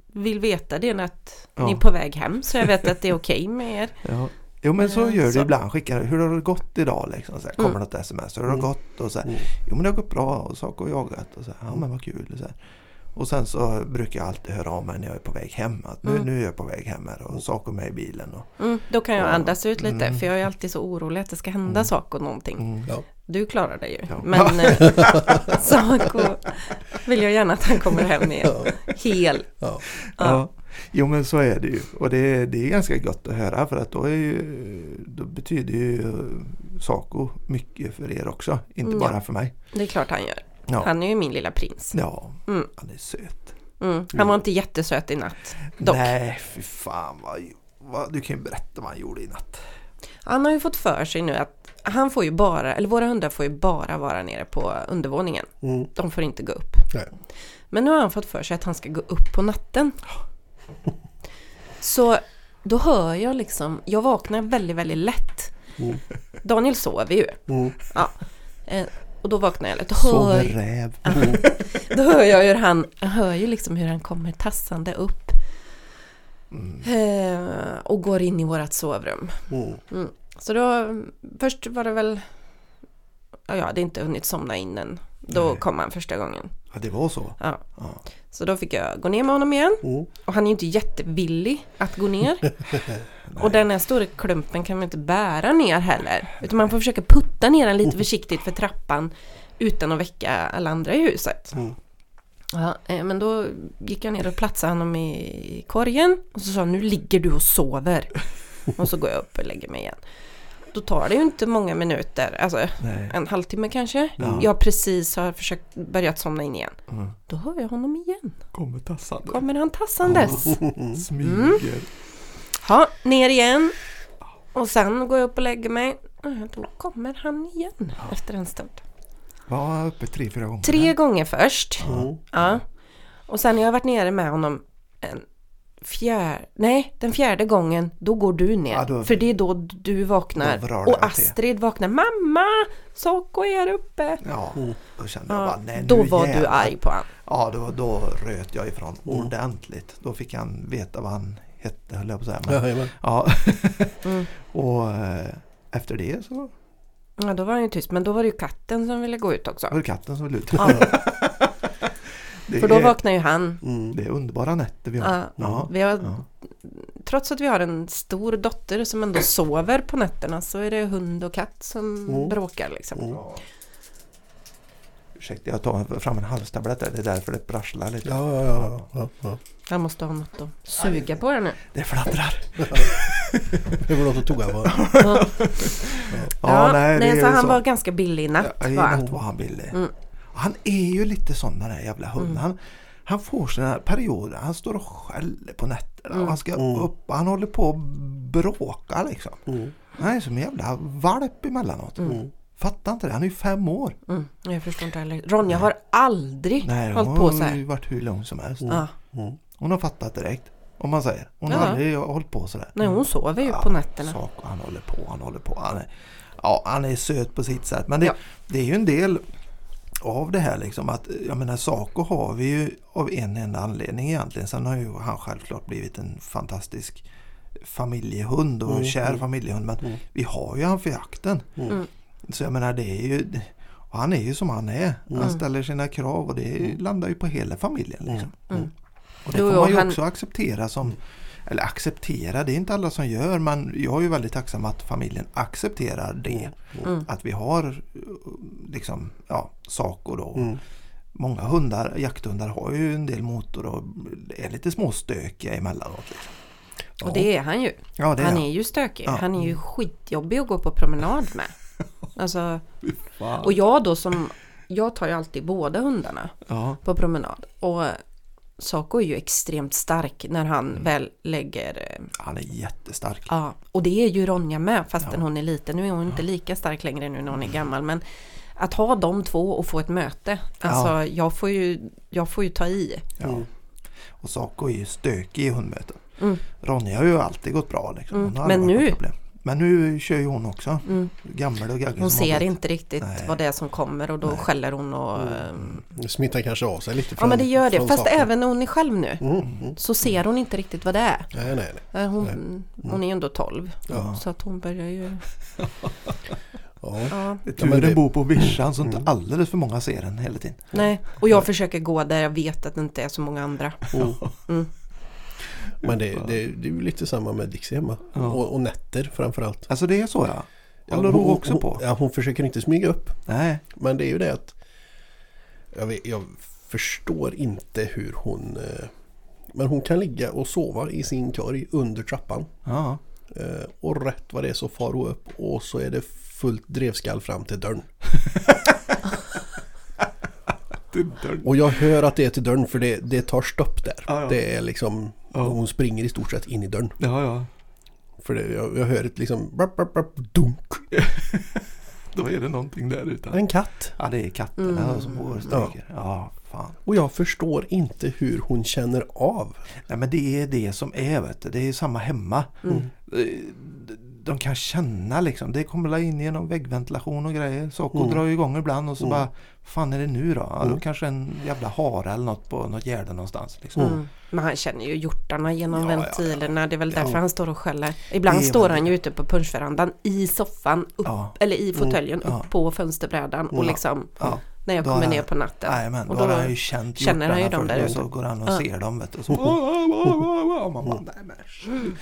vill veta det är att Ja. ni är på väg hem så jag vet att det är okej med er. Ja. Jo men så Eh, gör du ibland. Skickar hur har det gått idag liksom? Så här, kommer Mm. något sms. Hur har det Mm. gått? Och så här, Mm. Jo men det har gått bra och saker har jagat. Och så här, ja men vad kul. Och, så här. Och sen så brukar jag alltid höra av mig när jag är på väg hem. Att nu, Mm. nu är jag på väg hem här och saker med i bilen. Och, Mm, då kan jag Ja. andas ut lite Mm. för jag är alltid så orolig att det ska hända Mm. saker och någonting. mm. Ja. Du klarar det ju. Ja. Men eh, Saco vill jag gärna att han kommer hem igen. Ja. Hel. Ja. Ja. Jo men så är det ju. Och det, är- det är ganska gott att höra för att då, är ju, då betyder ju Saco mycket för er också. Inte Mm, bara för mig. Det är klart han gör. Ja. Han är ju min lilla prins. Ja, Mm. han är söt. Mm. Han var inte jättesöt i natt. Dock. Nej, fy fan vad, vad... Du kan ju berätta vad han gjorde i natt. Han har ju fått för sig nu att han får ju bara, eller våra hundar får ju bara vara nere på undervåningen. Mm. De får inte gå upp. Nej. Men nu har han fått för sig att han ska gå upp på natten. Så då hör jag liksom, jag vaknar väldigt, väldigt lätt. Mm. Daniel sover ju. Mm. Ja. Och då vaknar jag och Sover räv. då hör jag hur han, jag hör ju liksom hur han kommer tassande upp. Mm. Eh, och går in i vårat sovrum. Mm. Så då, först var det väl, ja, jag hade inte hunnit somna in än. Då Nej. kom han första gången. Ja, det var så. Ja. Ja. Så då fick jag gå ner med honom igen. Mm. Och han är ju inte jättevillig att gå ner. och den här stora klumpen kan man inte bära ner heller. Utan man får försöka putta ner den lite försiktigt för trappan utan att väcka alla andra i huset. Mm. Ja, eh, men då gick jag ner och platsade honom i korgen och så sa han, nu ligger du och sover. och så går jag upp och lägger mig igen. Då tar det ju inte många minuter, alltså Nej. en halvtimme kanske. Ja. Jag precis har försökt börjat somna in igen. Mm. Då hör jag honom igen. Kommer tassande. Kommer han tassandes. Smyger. Ja, ner igen. Och sen går jag upp och lägger mig. Ja, Då kommer han igen efter en stund. Var uppe tre, fyra gånger. Tre gånger först. Mm. Ja. Och sen har jag varit nere med honom en fjärde, nej den fjärde gången då går du ner. Ja, då- för det är då du vaknar. Då och mig till. Astrid vaknar. Mamma! Saco är här uppe. Ja, då kände jag Ja, bara, nej då var du jävlar. arg på honom. Ja, då, då röt jag ifrån Mm. ordentligt. Då fick han veta vad han hette, höll jag på att säga. Men, Jajamän. ja. Mm. och eh, efter det så Ja, då var han ju tyst. Men då var det ju katten som ville gå ut också. var det katten som ville ut. Ja, det, för då är, vaknar ju han. Mm. det är underbara nätter vi har. Ja, Ja. vi har Ja. trots att vi har en stor dotter som ändå sover på nätterna så är det hund och katt som Mm. bråkar liksom. Mm. Ursäkta, jag tar fram en halstablett där. Det är därför det prasslar lite. Ja, ja, ja, ja, ja. Jag måste ha något att suga på här nu. Det fladdrar. Det var något att tugga på. Ja, Ja, nej, det är så han så. var ganska billig i natt. Ja, I natt var han billig. Mm. Och Han är ju lite sån den här jävla hunden. Mm. Han, han får sina perioder. Han står och skäller på nätterna. Mm. Och han ska Mm. upp. Han håller på att bråka liksom. Mm. Han är som en jävla valp emellanåt. Mm. Fattar inte det. Han är ju fem år. Mm, jag förstår inte heller. Ronja har aldrig Nej, hållit hon på så har här. ju varit hur lång som helst. Ja. Mm. Hon har fattat direkt. Om man säger. Hon har Ja. aldrig hållit på sådär. Nej, hon sover ju Ja, på nätterna. Saker han håller på, han håller på. Han är, ja, han är söt på sitt sätt. Men det, Ja. det är ju en del av det här liksom att jag menar Saco har vi ju av en enda anledning egentligen. Sen har ju han självklart blivit en fantastisk familjehund och Mm, kär mm. familjehund. Men Mm. vi har ju han för jakten. Mm. Mm. Så jag menar det är ju och han är ju som han är. Han Mm. ställer sina krav och det landar ju på hela familjen. Liksom. Mm. Mm. Och det får jo, man ju han- också acceptera som eller acceptera, det är inte alla som gör men jag är ju väldigt tacksam att familjen accepterar det. Mm. Att vi har eh, liksom, ja, Saco då. Mm. Många hundar, jakthundar har ju en del motor och är lite småstökiga emellanåt. Liksom. Och det är han ju. Ja, är han han. är ju stökig. Ja. Han är ju skitjobbig att gå på promenad med. Alltså, och jag då som, jag tar ju alltid båda hundarna på promenad. Och Saco är ju extremt stark när han Mm. väl lägger eh, han är jättestark. Ja, och det är ju Ronja med fastän Ja. hon är liten. Nu är hon inte lika stark längre nu när hon är gammal. Men att ha de två och få ett möte. Alltså Ja. jag, får ju, jag får ju ta i. Ja. Mm. Och Saco är ju stökig i hundmöten. Mm. Ronja har ju alltid gått bra. Liksom. Mm. Men nu- Problem. Men nu kör ju hon också. Mm. Gammal och gaggig Hon ser inte riktigt Nej. vad det är som kommer och då Nej. skäller hon och... Mm. Det smittar kanske av sig lite Ja från men det gör det. Fast saken. även när hon är själv nu. Mm, mm. Så ser hon inte riktigt vad det är. Nej, nej, nej. Eh, Hon, hon är ju ändå 12. Ja. Så att hon börjar ju... Ja. Ja. Det är Ja, tur men den det- bor på vischan så inte Mm. alldeles för många ser den hela tiden. Nej. Och jag försöker gå där jag vet att det inte är så många andra. Mm. Men det, det, det är ju lite samma med Dixie hemma. Ja. Och, och nätter framförallt. Alltså det är så ja. Ja, Håller hon, också hon, på? Ja, hon försöker inte smyga upp. Nej. Men det är ju det att jag, vet, jag förstår inte hur hon... Eh, men hon kan ligga och sova i sin korg under trappan. Ja. Eh, och rätt vad det är så far hon upp och så är det fullt drevskall fram till dörren. Och jag hör att det är till dörren för det, det tar stopp där. Ja, ja. Det är liksom... Ja. Hon springer i stort sett in i dörren. Ja, ja. För det, jag, jag hör ett liksom... Brapp, brapp, brapp, dunk. Då är det någonting där ute. En katt. Ja, det är katterna Mm. som går och stryker. Ja. fan. Och jag förstår inte hur hon känner av. Nej, men det är det som är, vet du. Det är samma hemma. Mm. Eh, De kan känna liksom. Det kommer la in genom väggventilation och grejer. Saco Mm. drar igång ibland och så Mm. bara fan är det nu då? Ja, då Mm. kanske en jävla hare eller något på något gärde någonstans. Liksom. Mm. Men han känner ju hjortarna genom Ja, ja, ja. ventilerna. Det är väl därför han står och skäller. Ibland Det står han ju ute på punschverandan i soffan. Upp. Eller i fåtöljen Ja. upp på fönsterbrädan. Och liksom när jag Då kommer ner på natten. Men Och då, då har han ju känt känner han ju dem där först och ute. så går han och ser dem vet du. Och så, och man bara, nej, men.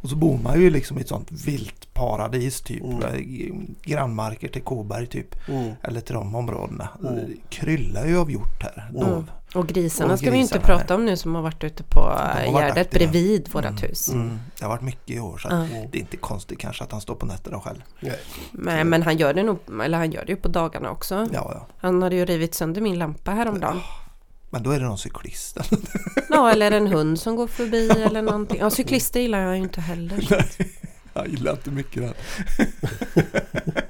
Och så bor man ju liksom i ett sånt viltparadis typ. Mm. Grannmarker till Kåberg typ. Mm. Eller till de områdena. Mm. Det kryllar ju av hjort här. Mm. Och grisarna Och ska vi inte grisarna prata om nu som har varit ute på Gärdet bredvid vårat Mm. hus. Mm. Det har varit mycket i år så Ja. det är inte konstigt kanske att han står på nätterna själv. Nej. Men, men han gör det nog, eller han gör det ju på dagarna också. Ja, ja. Han hade ju rivit sönder min lampa häromdagen. Men då är det någon cyklist. Ja, eller en hund som går förbi eller någonting. Ja, cyklister gillar jag ju inte heller. Jag gillar inte mycket den.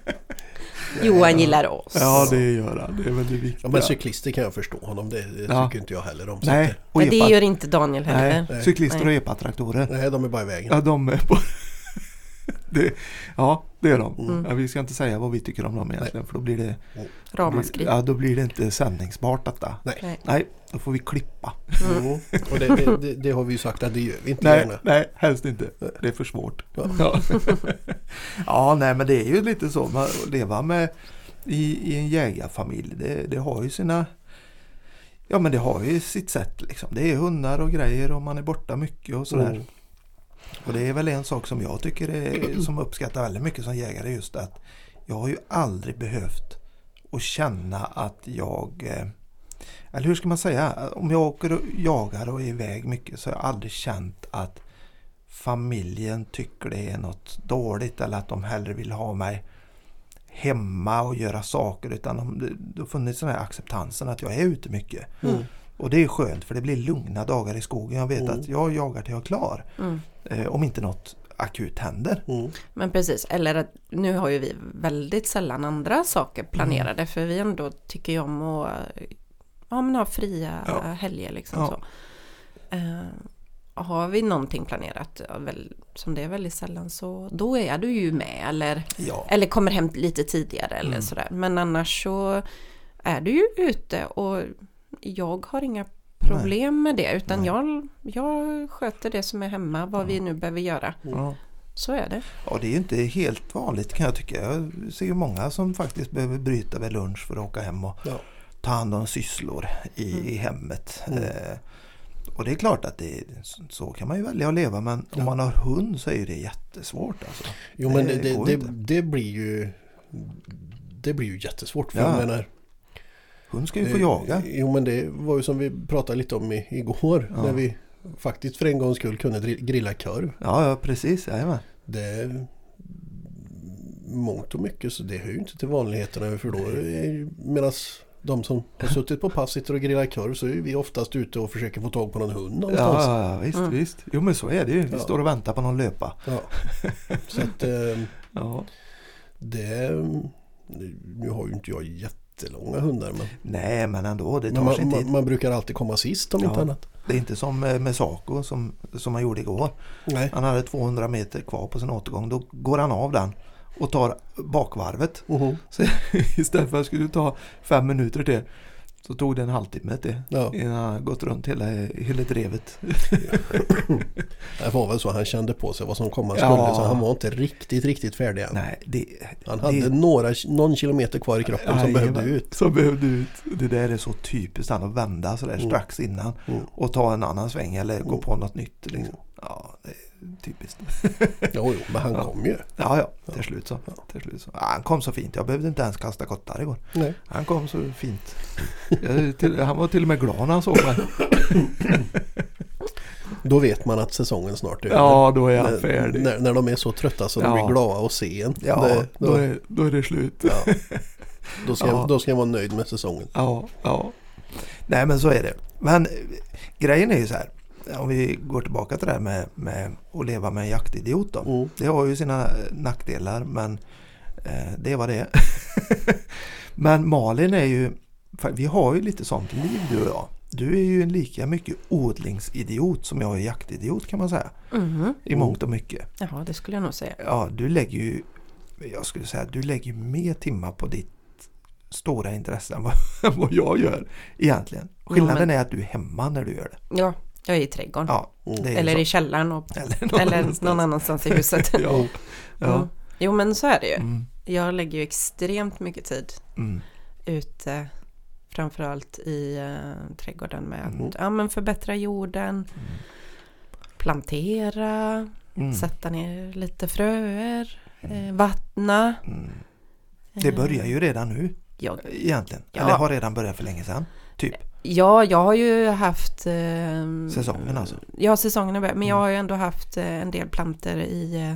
Jo, han gillar oss. Ja det gör han. Det är väl det viktiga. Ja, men cyklister kan jag förstå honom. Det, det Ja. tycker inte jag heller om. Nej, och Men det gör inte Daniel heller. Nej, cyklister Nej. och epatraktorer. Nej, de är bara i vägen. Ja, de är på... det, ja, det är de. Mm. Ja, vi ska inte säga vad vi tycker om dem egentligen för då blir det, Ramaskri. ja, då blir det inte sändningsbart detta. Nej. Nej. Nej, då får vi klippa. Mm. Och det, det, det, det har vi ju sagt att det gör vi inte Nej, gärna. nej, helst inte. Det är för svårt. Ja. Ja. nej men det är ju lite så. Man att leva med i, i en jägarfamilj. Det, det har ju sina Ja men det har ju sitt sätt liksom. Det är hundar och grejer och man är borta mycket och sådär. Mm. Och det är väl en sak som jag tycker är, som uppskattar väldigt mycket som jägare just att jag har ju aldrig behövt att känna att jag eh, eller hur ska man säga? Om jag åker och jagar och är iväg mycket så har jag aldrig känt att familjen tycker det är något dåligt eller att de hellre vill ha mig hemma och göra saker utan de, det, det har funnits den här acceptansen att jag är ute mycket. Mm. Och det är skönt för det blir lugna dagar i skogen. Jag vet Mm. att jag jagar till jag är klar. Mm. Eh, om inte något akut händer. Mm. Men precis, eller att nu har ju vi väldigt sällan andra saker planerade Mm. för vi ändå tycker ju om att ja, men ha fria Ja. helger liksom Ja. så. Eh, har vi någonting planerat, som det är väldigt sällan, så då är du ju med eller, Ja. eller kommer hem lite tidigare eller Mm. sådär. Men annars så är du ju ute och jag har inga problem med det utan Nej. jag, jag sköter det som är hemma, vad vi nu behöver göra. Ja. Så är det. ja, det är ju inte helt vanligt kan jag tycka. Jag ser ju många som faktiskt behöver bryta vid lunch för att åka hem och Ja. ta hand om sysslor i, Mm. i hemmet. Mm. Eh, Och det är klart att det, så kan man ju välja att leva men om Ja. man har hund så är det jättesvårt alltså. Jo men Det det, det, det blir ju det blir ju jättesvårt. För Ja. jag menar, Hund ska ju få det- jaga. Jo men det var ju som vi pratade lite om i, igår. Ja. När vi faktiskt för en gångs skull kunde grilla korv. Ja, ja precis. Jajamän. Det mångt och mycket så det hör ju inte till vanligheterna för då medan de som har suttit på pass sitter och grillar korv så är vi oftast ute och försöker få tag på någon hund Ja, någonstans. ja, ja, visst, Mm. visst. Jo men så är det ju. Vi Ja. står och väntar på någon löpa. Ja. Så att eh, Ja. det nu har ju inte jag jättelånga hundar men, Nej men ändå, det tar men sin man, tid. man, man brukar alltid komma sist om Ja. inte annat. Det är inte som eh, med Saco som, som han gjorde igår. Nej. Han hade 200 meter kvar på sin återgång. Då går han av den och tar bakvarvet. Mhm. Så istället för att skulle ta fem minuter till så tog det en halvtimme till Ja. innan han gått runt hela, drevet. Det var väl så han kände på sig vad som komma skulle Ja. så han var inte riktigt riktigt färdig än. Nej, det, Han det- hade några, någon kilometer kvar i kroppen som Jajamän, behövde ut. Som behövde ut. Det där är så typiskt han att vända sådär Mm. strax innan Mm. och ta en annan sväng eller gå Mm. på något nytt. Liksom. Ja, det typiskt. Jo, jo, men han Ja. kom ju. Ja, ja, till slut så. Ja. Till slut så. Han kom så fint. Jag behövde inte ens kasta kottar igår. Nej. Han kom så fint. Jag, till, han var till och med glad när han såg mig. Då vet man att säsongen snart är Ja, då är över. han när, färdig. när, när de är så trötta så de Ja. blir glada att se en. Ja, Det- då, är, då är det slut. ja. Då, ska, Ja. då ska jag vara nöjd med säsongen. Ja, ja. Nej men så är det. Men eh, grejen är ju så här. Om vi går tillbaka till det här med, med att leva med en jaktidiot då. Mm. Det har ju sina eh, nackdelar men eh, det vad det men Malin är ju, vi har ju lite sånt liv du och jag. Du är ju en lika mycket odlingsidiot som jag är jaktidiot kan man säga. Mhm. I mångt och mycket. Jaha, det skulle jag nog säga. Ja, du lägger ju, jag skulle säga, du lägger ju mer timmar på ditt stora intresse än vad, jag gör egentligen. Skillnaden är att du är hemma när du gör det. Ja, jag är i trädgården. Ja, Mm. eller så. i källaren och, eller någon eller annanstans. någon annanstans i huset. Ja, ja. Mm. Jo men så är det ju. Mm, Jag lägger ju extremt mycket tid mm, ute framförallt i uh, trädgården med att Mm. ja, men förbättra jorden, plantera, mm, sätta ner lite fröer, eh, vattna. mm. Det börjar ju redan nu Ja, egentligen. Eller har redan börjat för länge sedan. Typ. Ja, jag har ju haft... Eh, Säsongen alltså. Ja, säsongen har börjat. Men jag Mm. har ju ändå haft eh, en del planter i eh,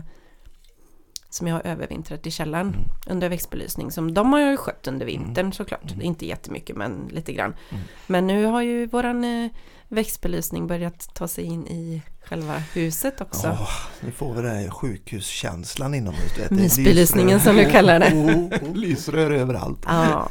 som jag har övervintrat i källaren Mm. under växtbelysning. Som de har jag ju skött under vintern såklart. Mm. Inte jättemycket men lite grann. Mm. Men nu har ju våran eh, växtbelysning börjat ta sig in i själva huset också. Ja, nu får vi den här sjukhuskänslan inomhus. Mysbelysningen som du kallar det. Mm. Lysrör överallt. Ja.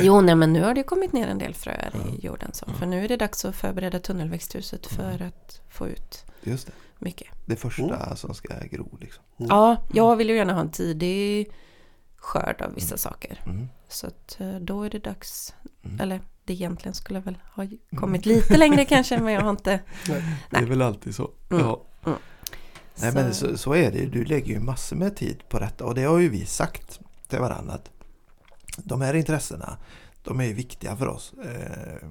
Jo, nej men nu har det kommit ner en del fröer Ja. i jorden. Så. För nu är det dags att förbereda tunnelväxthuset för att få ut Just det. mycket. Det första Mm. som ska gro liksom. Ja, jag vill ju gärna ha en tidig skörd av vissa saker. Mm. Så att eh, då är det dags, Mm. eller det egentligen skulle väl ha kommit lite längre kanske, men jag har inte... Det är väl alltid så. Mm. Ja. Nej men så, så är det ju. Du lägger ju massor med tid på detta och det har ju vi sagt till varandra att de här intressena de är viktiga för oss. Eh,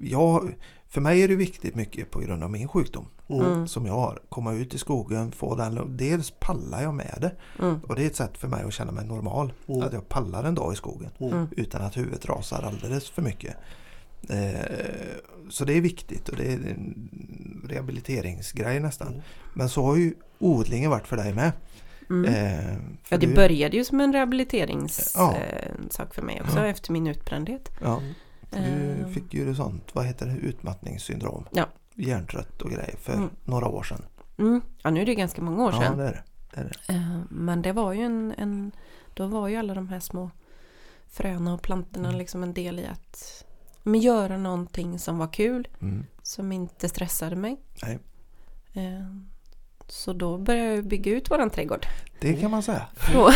jag, för mig är det viktigt mycket på grund av min sjukdom Mm. som jag har. Komma ut i skogen, få den Dels pallar jag med det Mm. och det är ett sätt för mig att känna mig normal. Mm. Att jag pallar en dag i skogen Mm. utan att huvudet rasar alldeles för mycket. Eh, så det är viktigt och det är en rehabiliteringsgrej nästan. Mm. Men så har ju odlingen varit för dig med. Mm. Eh, Ja, det du- började ju som en rehabiliteringssak Ja. eh, för mig också Ja. efter min utbrändhet. Ja, du fick ju det sånt, vad heter det, utmattningssyndrom. Ja. Hjärntrött och grejer för Mm. några år sedan. Mm. Ja, nu är det ganska många år Ja, sedan. det är det. det, är det. Eh, Men det var ju en, en... Då var ju alla de här små fröna och plantorna Mm. liksom en del i att men göra någonting som var kul. Mm. Som inte stressade mig. Nej. Så då började jag bygga ut våran trädgård. Det kan man säga. Från,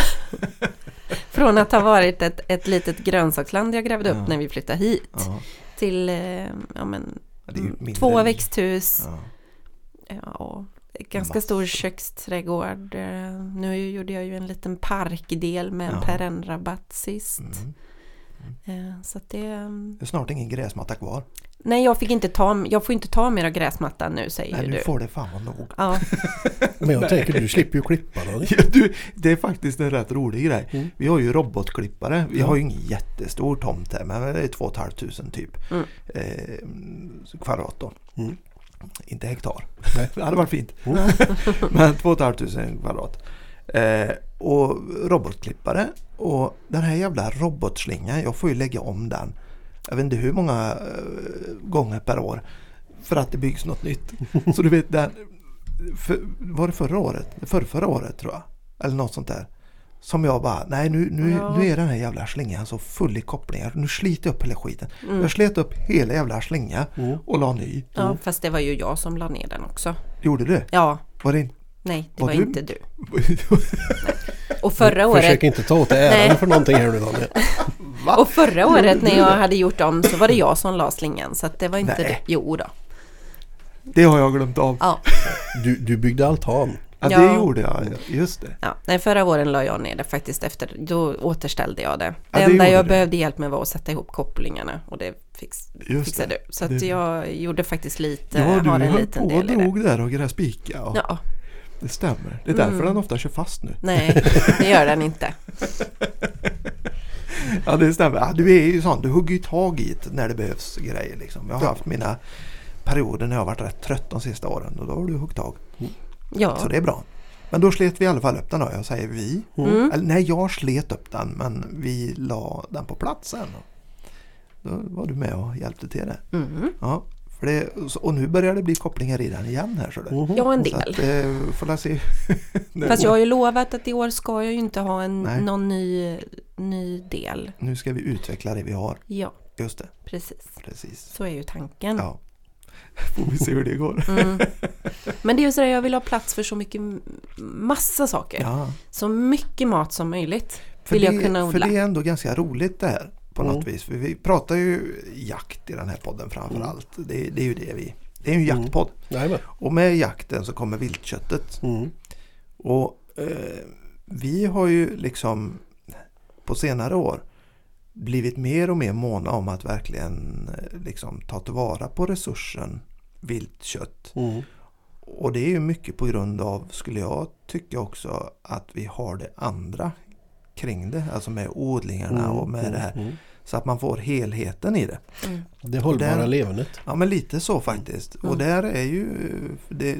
från att ha varit ett, ett litet grönsaksland jag grävde upp Ja. när vi flyttade hit. Ja, Till eh, ja, men, två växthus. Ja. Ganska Massor. stor köksträdgård. Eh, Nu gjorde jag ju en liten parkdel med en perennrabatt sist. Mm. Eh, Så det... mm, Det är snart ingen gräsmatta kvar. Nej, jag, fick inte ta, jag får inte ta mera gräsmattan nu säger Nej, ju nu du. får det fan vara nog. Ja, Men jag tänker du slipper ju klippa då. Ja, du, det är faktiskt en rätt rolig grej. Mm. Vi har ju robotklippare. Vi Ja. har ju ingen jättestor tomt här men det är 2 500 typ Mm. eh, kvadrat då. Mm. Inte hektar. Nej. det hade varit fint. Mm. men 2 500 kvadrat. Eh, och robotklippare. Och den här jävla robotslingan, jag får ju lägga om den. Jag vet inte hur många eh, gånger per år. För att det byggs något nytt. Så du vet, den, för, var det förra året? För, förra året tror jag. Eller något sånt där. Som jag bara, nej nu, nu, Ja. nu är den här jävla slingan så full i kopplingar. Nu sliter jag upp hela skiten. Mm. Jag slet upp hela jävla slinga Mm. och la ny. ja, fast det var ju jag som la ner den också. Gjorde du? Ja, Var det inte? nej, det Var var, du- inte du. Och förra Försök året, inte ta åt dig äran för någonting här nu Daniel. och förra året när jag hade gjort om så var det jag som la slingan. Så att det var inte Nej. du. Jo då. Det har jag glömt av. Ja, Du, du byggde altan. Ja, Ja. det gjorde jag. Just det. ja. Nej, förra våren la jag ner det faktiskt efter. Då återställde jag det. Det Ja, det enda gjorde jag du. behövde hjälp med var att sätta ihop kopplingarna. Och det fix, Just fixade det. du. Så att Det- jag gjorde faktiskt lite, Ja, har du en höll liten på och del i det. där och gräspika. Ja, Ja, Det stämmer. Det är därför Mm. den ofta kör fast nu. nej, det gör den inte. Ja, det stämmer. Ja, du är ju sån. Du hugger ju tag i det när det behövs grejer. Liksom. Jag har Ja. haft mina perioder när jag har varit rätt trött de sista åren och då har du huggit tag. Ja, Så det är bra. Men då slet vi i alla fall upp den då. Jag säger vi. Mm. Eller, nej, jag slet upp den men vi la den på plats sen. Då var du med och hjälpte till det. mm. Ja, det, och nu börjar det bli kopplingar i den igen här. Så det. Ja en Så del. att, eh, får se. Fast jag har ju lovat att i år ska jag ju inte ha en, Nej. någon ny, ny del. Nu ska vi utveckla det vi har. Ja, Just det, precis. precis. Så är ju tanken. Ja. Får vi se hur det går. Mm. Men det är ju så där, jag vill ha plats för så mycket, massa saker. Ja, Så mycket mat som möjligt för, vill jag det, kunna för odla. det är ändå ganska roligt det här på Mm. något vis. För vi pratar ju jakt i den här podden framför Mm. allt. Det, det är ju det vi... Det är ju en Mm. jaktpodd. Jajamän. Och med jakten så kommer viltköttet. Mm. Och eh, vi har ju liksom på senare år blivit mer och mer måna om att verkligen eh, liksom ta tillvara på resursen viltkött. Mm. Och det är ju mycket på grund av, skulle jag tycka också, att vi har det andra kring det. Alltså med odlingarna Mm. och med det här. Mm. Så att man får helheten i det. Mm. Det hållbara där- levernet. Ja men lite så faktiskt. Mm. Och där är ju det,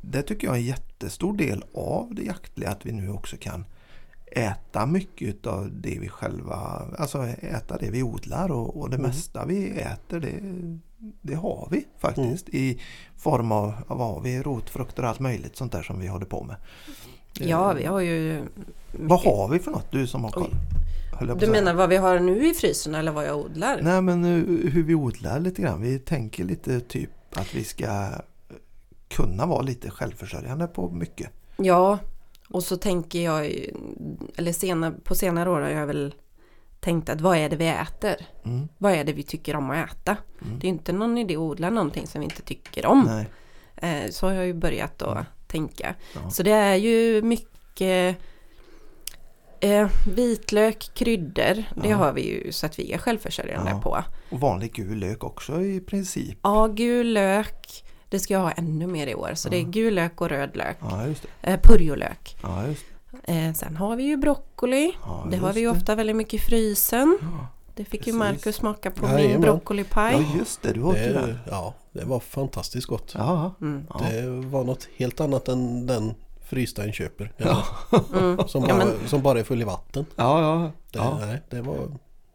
det tycker jag är en jättestor del av det jaktliga att vi nu också kan äta mycket av det vi själva, alltså äta det vi odlar och, och det Mm. mesta vi äter det, det har vi faktiskt i form av, av vad har vi, rotfrukter och allt möjligt sånt där som vi håller på med. Ja, Eh, vi har ju... Vad har vi för något du som har koll? Du menar vad vi har nu i frysen eller vad jag odlar? Nej men hur vi odlar lite grann. Vi tänker lite typ att vi ska kunna vara lite självförsörjande på mycket. Ja, och så tänker jag, eller senare, på senare år har jag väl tänkt att vad är det vi äter? Mm. Vad är det vi tycker om att äta? Mm. Det är inte någon idé att odla någonting som vi inte tycker om. Nej. Eh, Så har jag ju börjat då Mm. Tänka. Ja. Så det är ju mycket eh, vitlök, kryddor. Det Ja. har vi ju så att vi är självförsörjande Ja. på. Och vanlig gul lök också i princip. Ja, gul lök. Det ska jag ha ännu mer i år. Så det är gul lök och röd lök. Ja just det. Eh, purjolök. Ja, just det. Eh, sen har vi ju broccoli. Det har vi ju ofta väldigt mycket i frysen. Ja. Det fick Precis. ju Marcus smaka på Jajamän. min broccolipaj. ja just det, du åt ju den. Det, ja, det var fantastiskt gott. Ja. Mm. Ja. Det var något helt annat än den frysta en köper. Ja. Mm. Som, Ja, bara, men- som bara är full i vatten. Ja, ja. Det, ja. nej, det var...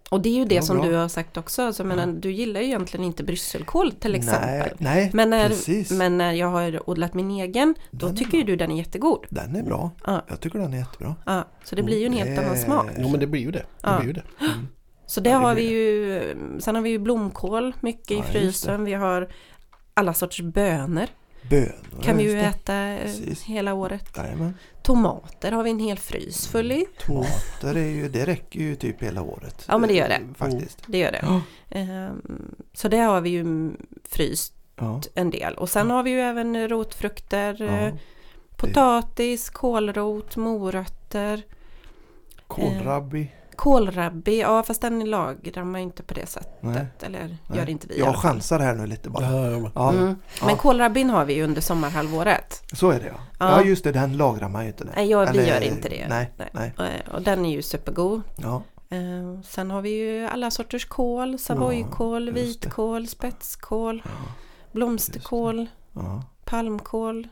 Och det är ju det Ja, som bra. du har sagt också. Alltså, jag menar, Du gillar ju egentligen inte brysselkål till exempel. Nej, nej Men när, precis. men när jag har odlat min egen, då Den tycker ju du den är jättegod. Den är bra. Ja. Jag tycker den är jättebra. Ja, så det blir ju en helt Det- annan smak. Jo men det blir ju det. det, Ja. blir ju det. Mm. Så det Ja, har vi ju, sen har vi ju blomkål mycket Ja, i frysen. Vi har alla sorters bönor. Bönor. Kan vi ju äta eh, Precis. hela året. Jajamän. Tomater har vi en hel frys full i. Tomater är ju, det räcker ju typ hela året. Ja, men det gör det. Faktiskt. Det gör det. Ja. Ehm, Så det har vi ju fryst Ja. en del. Och sen har vi ju även rotfrukter. eh, Ja. Potatis, kålrot, morötter, Kålrabbi. Kålrabbi, ja fast den lagrar man ju inte på det sättet. Nej. Eller Nej. gör inte vi Jag chansar här nu lite bara. Ja, ja, men- Ja, Mm. ja. Men kålrabbin har vi ju under sommarhalvåret. så är det ja. Ja. Ja just det, den lagrar man ju inte. Nej, jag, vi Eller- gör inte det. Nej, nej. Och, och den är ju supergod. Ja, Eh, sen har vi ju alla sorters kål, savojkål, det. vitkål, spetskål, blomsterkål, ja. palmkål.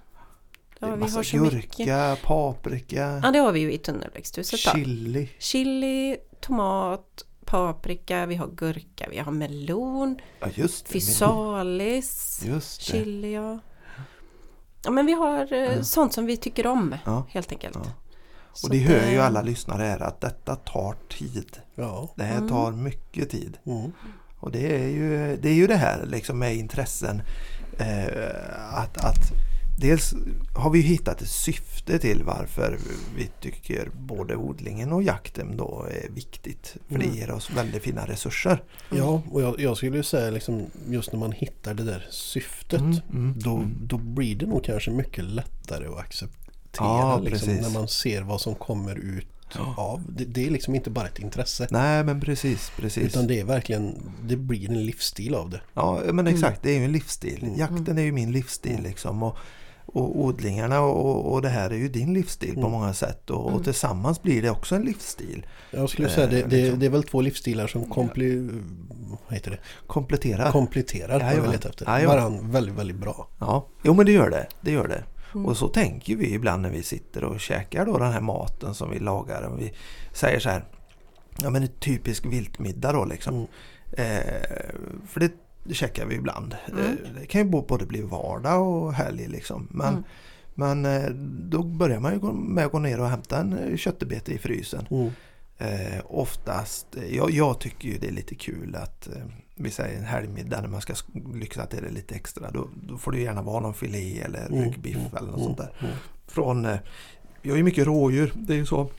Det Ja, är vi massa har så mycket. gurka, paprika, Ja, det har vi ju i tunnelväxthuset då. chili. Chili, tomat, paprika, vi har gurka, vi har melon, Ja just det. fysalis, Just det. chili ja. Ja men vi har eh, sånt som vi tycker om Ja. helt enkelt. Ja. Och det att, hör ju eh, alla lyssnare här att detta tar tid. Ja. Det här tar mycket tid. Mm. Och det är ju det, är ju det här liksom med intressen. Eh, att, att dels har vi hittat ett syfte till varför vi tycker både odlingen och jakten då är viktigt. För det Mm. ger oss väldigt fina resurser. Ja, och jag, jag skulle ju säga liksom just när man hittar det där syftet Mm, mm, då, mm. då blir det nog kanske mycket lättare att acceptera Ja, liksom, när man ser vad som kommer ut Ja. av. Det, det är liksom inte bara ett intresse. Nej men precis, precis. Utan det är verkligen, det blir en livsstil av det. Ja men exakt, det är ju en livsstil. Mm. Jakten är ju min livsstil Mm. liksom. Och, och odlingarna och, och det här är ju din livsstil på Mm. många sätt. Och, och Mm. tillsammans blir det också en livsstil. Jag skulle Eh, säga det, det, liksom. det är väl två livsstilar som kompli, heter det? Kompletterar. kompletterar Jajamän. letar efter. Jajamän. Varann väldigt, väldigt bra. Ja, jo men det gör det. Det gör det. Mm. Och så tänker vi ibland när vi sitter och käkar då den här maten som vi lagar. Och vi säger så här. Ja men en typisk viltmiddag då liksom. Mm. Eh, för det käkar vi ibland. Mm. Eh, det kan ju både bli vardag och helg liksom. Men, Mm. men eh, då börjar man ju med att gå ner och hämta en eh, köttbete i frysen. Mm. Eh, oftast, jag, jag tycker ju det är lite kul att eh, vi säger en helgmiddag när man ska sk- lyxa till det lite extra. Då, då får det gärna vara någon filé eller Mm, ryggbiff mm, eller något mm, sånt där. mm. Från, eh, har ju mycket rådjur, det är ju så.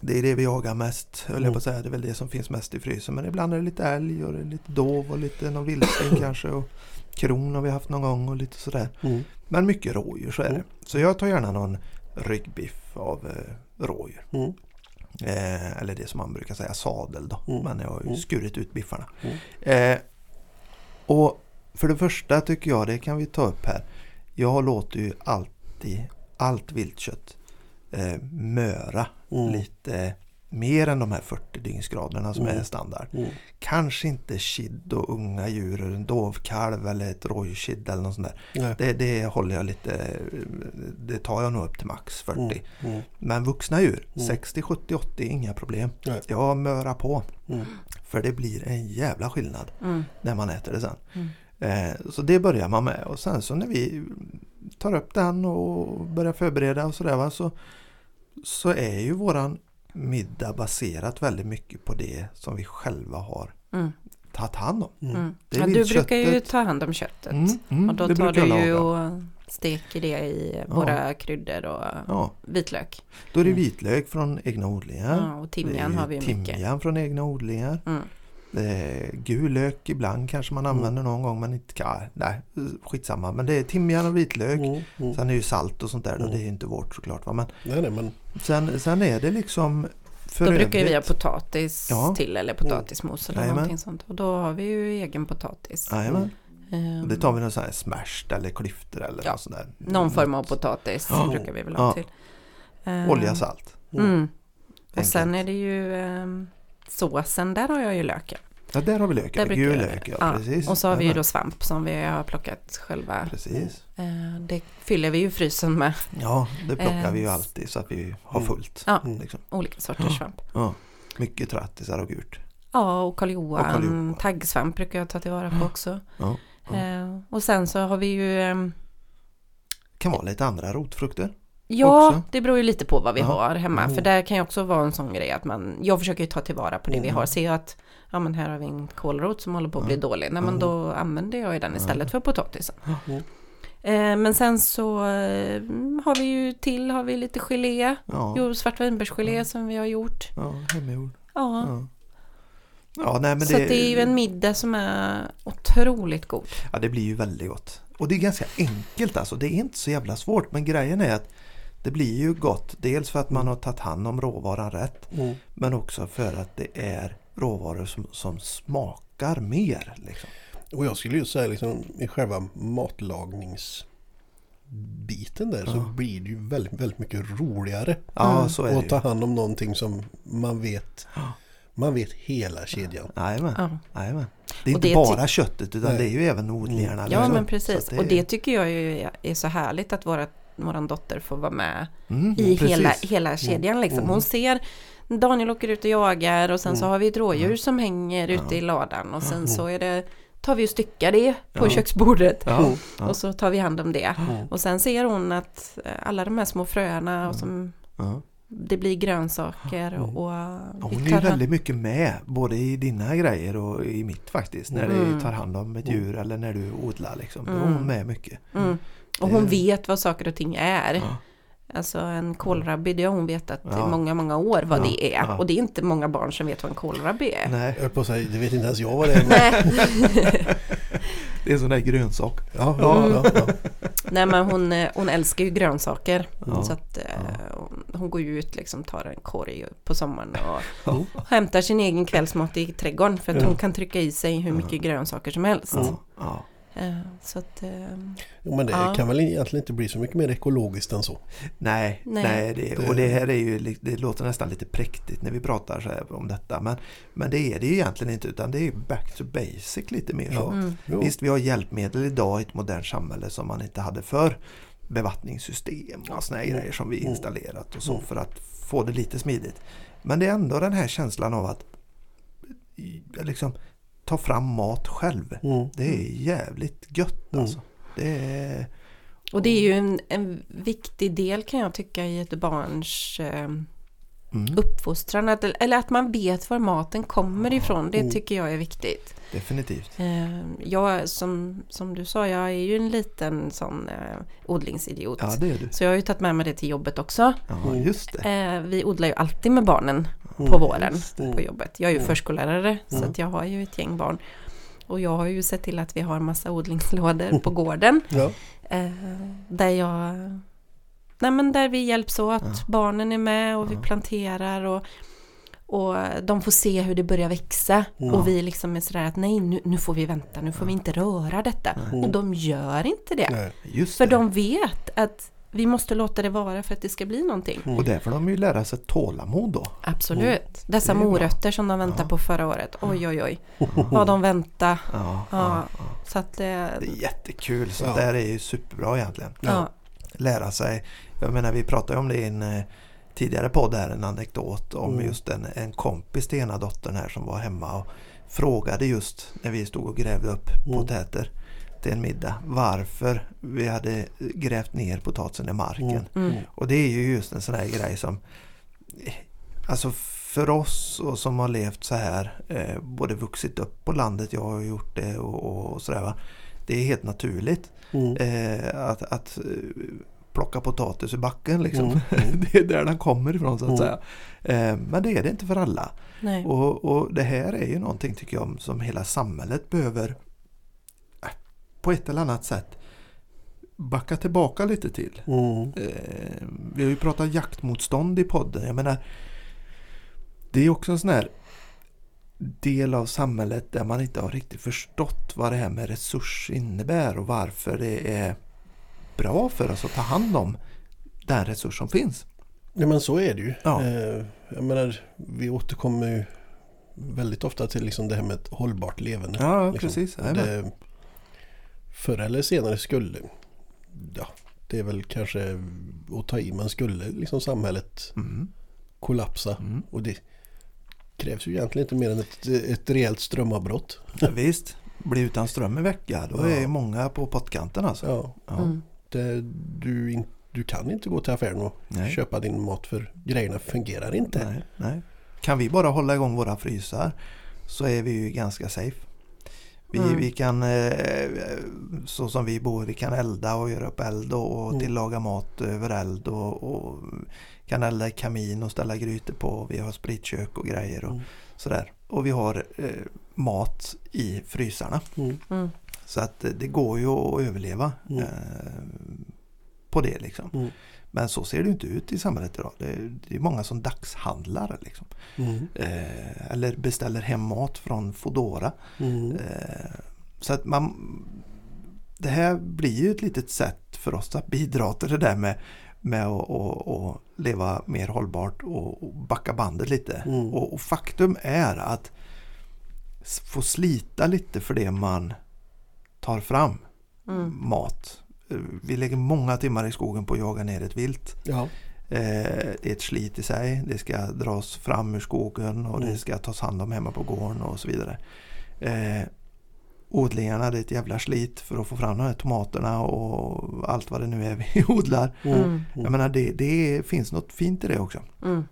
Det är det vi jagar mest, höll jag Mm. på att säga. Det är väl det som finns mest i frysen. Men ibland är det lite älg och lite dov och lite någon vildsvin kanske. Och kron har vi haft någon gång och lite sådär. Mm. Men mycket rådjur så är det. Mm. Så jag tar gärna någon ryggbiff av eh, rådjur. Mm. Eh, eller det som man brukar säga sadel då. Mm. Men jag har ju Mm. skurit ut biffarna. Mm. Eh, och för det första tycker jag, det kan vi ta upp här. Jag låter ju alltid allt viltkött eh, möra Mm. lite mer än de här 40 dygnsgraderna som Mm. är standard. Mm. Kanske inte kid och unga djur, en dovkalv eller ett rådjurskid eller något sånt där. Det, det håller jag lite, det tar jag nog upp till max 40. Mm. Mm. Men vuxna djur, Mm. 60, 70, 80 inga problem. Nej. Jag mörar på. Mm. För det blir en jävla skillnad Mm. när man äter det sen. Mm. Eh, så det börjar man med och sen så när vi tar upp den och börjar förbereda och sådär va, så, så är ju våran middag baserat väldigt mycket på det som vi själva har Mm. tagit hand om. Mm. Mm. Ja, du brukar ju ta hand om köttet. Mm, mm, och då det tar du ju och steker det i Ja. våra kryddor och Ja, vitlök. då är det Mm. vitlök från egna odlingar. Ja, och timjan har vi ju mycket. Timjan från egna odlingar. Mm. Eh, gul lök ibland kanske man använder någon gång men inte kan. Nej, skitsamma. Men det är timjan och vitlök. Mm. Mm. Sen är ju salt och sånt där då, Mm. det är ju inte vårt såklart. Va? Men Nej, nej, men sen, sen är det liksom för Då brukar vi ha potatis Ja. till eller potatismos eller Jajamän. någonting sånt. Och då har vi ju egen potatis. Jajamän. Ehm, Det tar vi någon sån här smashed eller klyftor eller Ja, något sånt där. Någon form av potatis Ja. brukar vi väl ha Ja. till. Olja, salt. Mm. Och sen är det ju ehm, såsen, där har jag ju löken. Ja, där har vi lök. Där Ja, brukar gul lök, ja, ja. precis. Och så har vi ju då svamp som vi har plockat själva. Precis. Ehm, det fyller vi ju frysen med Ja, det plockar vi ju Eh, alltid så att vi har fullt. Ja. Mm. Liksom. olika sorters svamp. Ja. Mycket trattisar och gurt. Ja, och Karl. Taggsvamp brukar jag ta tillvara på också. Ja. Ehm, och sen så har vi ju ehm, Kan vara lite andra rotfrukter. Ja, också. det beror ju lite på vad vi Ja. har hemma. Mm. För där kan ju också vara en sån grej att man, jag försöker ju ta tillvara på det vi Mm. har. Ser jag att, ja men här har vi en kålrot som håller på att bli Ja. dålig. Nej men Ja. då använder jag ju den istället för potatisen. Mm. Eh, men sen så eh, har vi ju till, har vi lite gelé. Ja, Jo, svartvinbärsgelé som vi har gjort. ja hemmagjord. Ja. Ja. Ja, nej, men så det... det är ju en middag som är otroligt god. Ja, det blir ju väldigt gott. Och det är ganska enkelt alltså. Det är inte så jävla svårt. Men grejen är att Det blir ju gott. Dels för att man har tagit hand om råvaran rätt. Mm. Men också för att det är råvaror som, som smakar mer. Liksom. Och jag skulle ju säga liksom i själva matlagningsbiten där så Ja. blir det ju väldigt, väldigt mycket roligare Ja, Mm. så är det att ta hand om någonting som man vet man vet hela kedjan. Jajamän. Ja. Jajamän. Det är Och inte det bara köttet utan Nej. det är ju även odlingarna. Ja liksom. men Så precis. att Och det tycker jag ju är så härligt att våra, våran dotter får vara med mm, i precis. hela, hela kedjan liksom. Hon ser Daniel åker ut och jagar och sen så har vi ett rådjur som hänger ute i ladan och sen så är det tar vi och styckar det på Ja. köksbordet Ja, ja, och så tar vi hand om det. Mm. Och sen ser hon att eh, alla de här små fröna och som det blir grönsaker och, Hon är väldigt mycket med både i dina grejer och i mitt faktiskt. När Mm. du tar hand om ett djur eller när du odlar liksom. Då är Mm. hon med mycket. Mm. Och hon vet vad saker och ting är. Ja. Alltså en kålrabbi, det har hon vetat Ja. i många, många år vad Ja, det är. ja. Och det är inte många barn som vet vad en kålrabbi är. Nej, Jag höll på att säga, det vet inte ens jag vad det är. Nej. det är en sån där grönsak. Ja, Ja. ja, ja, ja. Nej men hon, eh, hon älskar ju grönsaker. Ja. Så att eh, hon- hon går ju ut liksom, tar en korg på sommaren och Ja. hämtar sin egen kvällsmat i trädgården. För att hon kan trycka i sig hur mycket grönsaker som helst. Ja. Ja. Eh, så att, eh, Jo, men det Ja. kan väl egentligen inte bli så mycket mer ekologiskt än så. Nej, nej. Nej. det, och det här är ju, det låter nästan lite präktigt när vi pratar så här om detta. Men, men det är det ju egentligen inte utan det är ju back to basic lite mer så. mm. Visst, vi har hjälpmedel idag i ett modernt samhälle som man inte hade förr. Bevattningssystem och såna här Mm. grejer som vi Mm. installerat och så Mm. för att få det lite smidigt. Men det är ändå den här känslan av att liksom ta fram mat själv. Mm. Det är jävligt gött Mm. alltså. Det är... och det är ju en, en viktig del kan jag tycka i ett barns eh, Mm, uppfostran. Att, eller att man vet var maten kommer ifrån. Det Mm. tycker jag är viktigt. definitivt. Eh, jag, som, som du sa, jag är ju en liten sån eh, odlingsidiot. Ja, det är du. Så jag har ju tagit med mig det till jobbet också. Ja, just det. Eh, vi odlar ju alltid med barnen på Mm. våren på jobbet. Jag är ju Mm. förskollärare så Mm. att jag har ju ett gäng barn. Och jag har ju sett till att vi har massa odlingslådor på gården. Ja. Eh, där jag... Nej men där vi hjälps åt. Ja. Barnen är med och vi Ja. planterar och, och de får se hur det börjar växa. Mm. Och vi liksom är sådär att nej nu, nu får vi vänta, nu får vi inte röra detta. Och de gör inte det. Nej. För det. de vet att vi måste låta det vara för att det ska bli någonting. Mm. Och där får de ju lära sig tålamod då. Absolut. Dessa är bra. morötter som de väntade Ja. på förra året. Oj oj oj. Vad de väntade. Ja, Ja. ja, ja. Så att det... Det är jättekul. Så Ja. det här är ju superbra egentligen. Ja. lära sig. Jag menar vi pratade om det i en eh, tidigare podd här, en anekdot om Mm. just en, en kompis till ena dottern här som var hemma och frågade just när vi stod och grävde upp Mm. potäter till en middag varför vi hade grävt ner potatisen i marken. Mm. Mm. Och det är ju just en sån här grej som Alltså för oss och som har levt så här eh, både vuxit upp på landet, jag har gjort det och, och sådär va. Det är helt naturligt Mm. eh, att, att eh, plocka potatis ur backen liksom. Mm. Mm. det är där den kommer ifrån så att Mm. säga. Eh, men det är det inte för alla. Och, och det här är ju någonting tycker jag som hela samhället behöver eh, på ett eller annat sätt backa tillbaka lite till. Mm. Eh, vi har ju pratat jaktmotstånd i podden. Jag menar, det är också en sån här del av samhället där man inte har riktigt förstått vad det här med resurs innebär och varför det är bra för oss att ta hand om den resurs som finns. Ja men så är det ju. Ja. Eh, jag menar, vi återkommer ju väldigt ofta till liksom det här med ett hållbart levande. Ja, liksom. precis. Det, förr eller senare skulle, ja, det är väl kanske att ta i, men skulle liksom samhället Mm, kollapsa mm. och det krävs ju egentligen inte mer än ett, ett rejält strömavbrott. Ja, visst, bli utan ström en vecka, då Ja. är många på pottkanten alltså. Ja, Ja. Mm. det, du, in, du kan inte gå till affären och Nej. köpa din mat för grejerna fungerar inte. Nej, nej. Kan vi bara hålla igång våra frysar så är vi ju ganska safe. Vi, Mm. vi kan, eh, så som vi bor, vi kan elda och göra upp eld och, och Mm. tillaga mat över eld och, och kan elda i kamin och ställa grytor på. Vi har spritkök och grejer och Mm. sådär. Och vi har eh, mat i frysarna. Mm. Mm. Så att eh, det går ju att överleva Mm. eh, på det liksom. Men så ser det inte ut i samhället idag. Det är, det är många som dagshandlar. Liksom. Mm. Eh, eller beställer hem mat från Foodora. Mm. Eh, så att man... Det här blir ju ett litet sätt för oss att bidra till det där med, med att, leva mer hållbart och, och backa bandet lite. Mm. Och, och faktum är att få slita lite för det man tar fram. Mm. Mat. Vi lägger många timmar i skogen på att jaga ner ett vilt. Ja. Eh, det är ett slit i sig. Det ska dras fram ur skogen och det Mm. ska tas hand om hemma på gården och så vidare. Eh, odlingarna det är ett jävla slit för att få fram de här tomaterna och allt vad det nu är vi odlar. Mm. Mm. Jag menar det, det finns något fint i det också. Mm.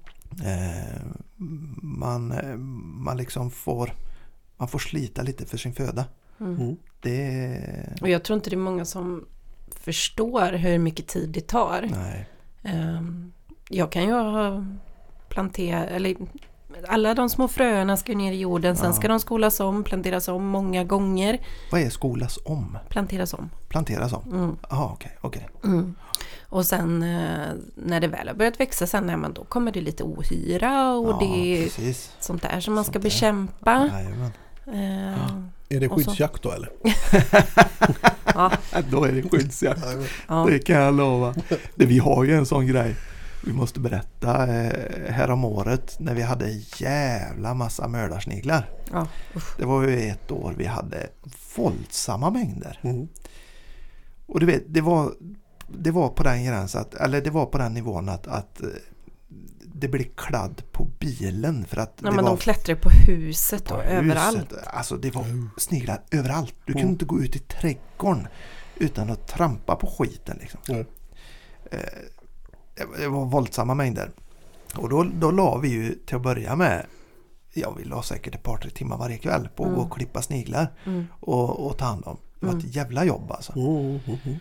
Eh, man, eh, man liksom får man får slita lite för sin föda. Mm. Mm. Det... Och jag tror inte det är många som förstår hur mycket tid det tar. Nej. Ehm, Jag kan ju ha planterat, eller alla de små fröerna ska ner i jorden, sen Ja. ska de skolas om, planteras om många gånger. Vad är skolas om? Planteras om. Planteras om? Mm. Jaha, okej. okej. Mm. Och sen eh, när det väl har börjat växa sen, nej, men då kommer det lite ohyra och Ja, det är precis. sånt där som man ska Sånt där. bekämpa. Jajamän. Är det skyddsjakt då eller? ja, Då är det skyddsjakt. ja. Det kan jag lova. Det, vi har ju en sån grej. Vi måste berätta eh, härom året när vi hade jävla massa mördarsniglar. ja. Det var ju ett år vi hade våldsamma mängder. Mm. Och du vet, det var, det var på den gränsen, att, eller det var på den nivån att, att eh, det blev kladd på bilen för att Ja, det men var de klättrar på huset på och huset. överallt. Alltså det var Mm. sniglar överallt. Du kunde Mm. inte gå ut i trädgården utan att trampa på skiten. Liksom. Eh, det- var våldsamma mängder. Och då, då la vi ju till att börja med Ja, vi la säkert ett par tre timmar varje kväll på att Mm. gå och klippa sniglar Mm. och, och ta hand om. Det var Mm. ett jävla jobb alltså. Mm. Mm. Mm.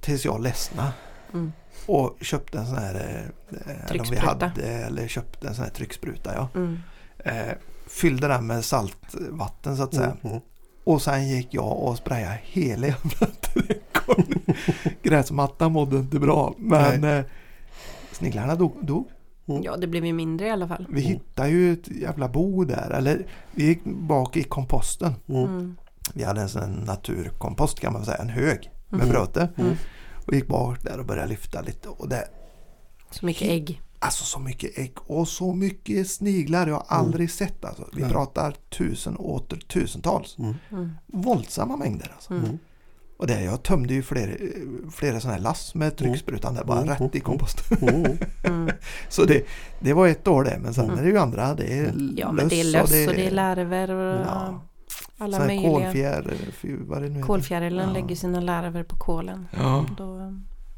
Tills jag ledsnade Mm. Och köpte en sån här eh, eller om vi hade, eller köpte en sån här tryckspruta. Ja. Mm. Eh, fyllde den med saltvatten så att säga. Mm. Mm. Och sen gick jag och sprayade hela jävla trädgården. Gräsmattan mådde inte bra. Men eh, sniglarna dog, dog. Ja, det blev ju mindre i alla fall. Vi Mm. hittade ju ett jävla bo där. Eller vi gick bak i komposten. Mm. Mm. Vi hade en sån naturkompost kan man säga. En hög med Mm. bröte. Mm. Och gick bak där och började lyfta lite. Och det, Så mycket ägg. alltså så mycket ägg och så mycket sniglar jag har aldrig sett. Alltså. Vi Nej. pratar tusen och åter tusentals. Mm. Mm. Våldsamma mängder alltså. Mm. Mm. Och det, jag tömde ju flera, flera sådana här lass med trycksprutan där bara Mm. rätt i komposten. Mm. Mm. Så det, det var ett år det. Men sen Mm. är det ju andra. Det är Ja, men det är löss och det är larver och Ja. Alla sån här möjliga. kolfjär, fy, vad det nu heter. Kolfjärilen Ja. lägger sina larver på kolen. Ja. Då,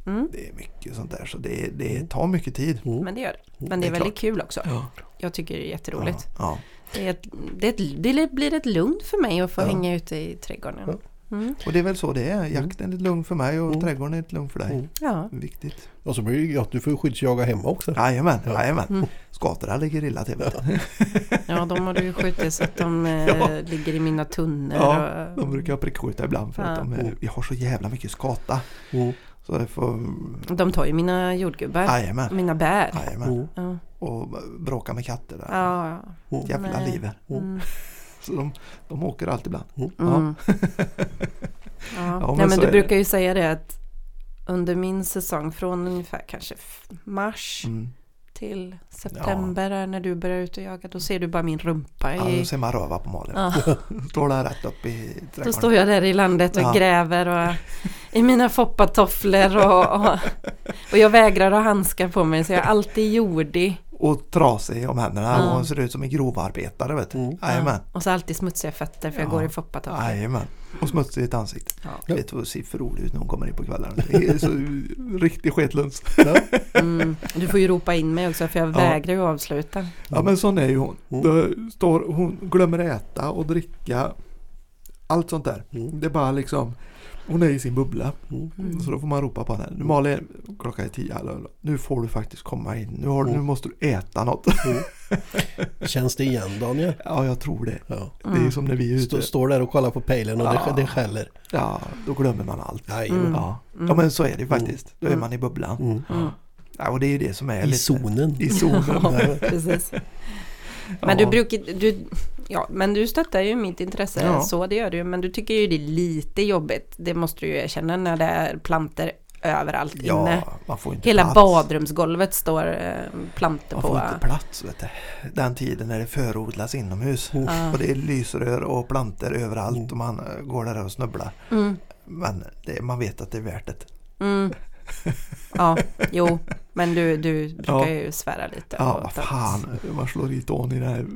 mm. Det är mycket sånt där så det, det tar mycket tid. Mm. Men det gör det. Men det är Det är väldigt kul också. Ja. Jag tycker det är jätteroligt. Ja. Det, är ett, det, är ett, det blir ett lugn för mig att få Ja. hänga ute i trädgården. Mm. Och det är väl så det är. Jakten är ett lugn för mig och Mm. trädgården är ett lugn för dig. Mm. Ja. Viktigt. Och så blir det gott. Du får skyddsjaga hemma också. Jajamän, Ja. jajamän. Mm. Skatorna ligger illa till. ja, de har du ju skjutit så att de eh, Ja. ligger i mina tunnor. Ja, och, De brukar prickskjuta ibland för att Ja. de är, vi har så jävla mycket skata. Mm. Så det får... de tar ju mina jordgubbar. Jajamän. Mina bär. Jajamän. Mm. Ja, Och bråka med katter där. ja. ja. Mm. Jävla Nej. Mm. Så de, de åker alltid ibland. Ja. Mm. ja. men Nej, men du brukar ju säga det att under min säsong från ungefär kanske mars Mm. till september där när du börjar ut och jaga då ser du bara min rumpa Ja, i... då ser man röva på Malin. Ja, Står där rätt upp i då trädgården. står jag där i landet och Ja. gräver och i mina foppatofflor och, och, och jag vägrar ha handskar på mig så jag är alltid jordig. Och trasig om händerna Ja. och ser ut som en grovarbetare vet du. Mm. Jajamän. Ja. Och så alltid smutsiga fötter för jag Ja. går i foppatofflor. Jajamän. Och smutsig i ett ansikte. Ja. Vet vad ser för rolig ut när hon kommer in på kvällarna. Det är så riktig sketluns. Mm. Du får ju ropa in mig också för jag Ja. vägrar ju avsluta. Ja men sån är ju hon. Mm. Står, hon glömmer äta och dricka. Allt sånt där. Mm. Det är bara liksom Hon är i sin bubbla. Mm. Mm. Så då får man ropa på henne. Nu Malin, klockan är tio. hallå. Nu får du faktiskt komma in. Nu, har, du- nu Mm. måste du äta något. Känns det igen Daniel? Ja jag tror det. Ja. Det är Mm. som när vi är ute. står där och kollar på pejlen och Ja. det, det skäller. Ja, då glömmer man allt. Mm. Ja. Mm. ja men så är det faktiskt. Då är Mm. man i bubblan. Mm. Mm. Ja, och det är ju det som är I lite... zonen. I zonen. Ja, precis. Men du brukar, du, ja, men du stöttar ju mitt intresse Ja. så, det gör du ju. Men du tycker ju det är lite jobbigt, det måste du ju erkänna, när det är planter överallt inne. Ja, man får inte Hela plats. badrumsgolvet står eh, planter Man på. får inte plats. Vet du. Den tiden när det förodlas inomhus. Ja. Och det är lysrör och planter överallt och man går där och snubblar. Mm, Men det, man vet att det är värt det. mm. Ja, jo, men du, du brukar Ja. ju svära lite. Ja, vad fan. Man slår i tån i den här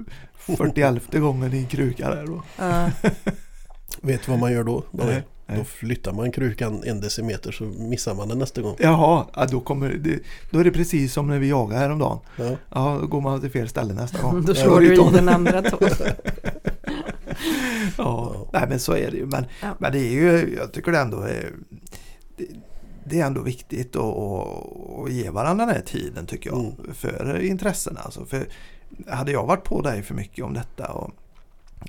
41 gången i en kruka där. Då. Ja, Vet du vad man gör då? Nej, nej. Då flyttar man krukan en decimeter så missar man den nästa gång. Jaha, ja, då, kommer det, då är det precis som när vi jagade häromdagen. Ja. Ja, då går man till fel ställe nästa gång. då Ja, slår du i tån. den andra tån. Ja, nej men så är det ju. Men, Ja. men det är ju, jag tycker det ändå är, det, det är ändå viktigt att, ge varandra den här tiden tycker jag. Mm. För intressena. Alltså, för hade jag varit på dig för mycket om detta och,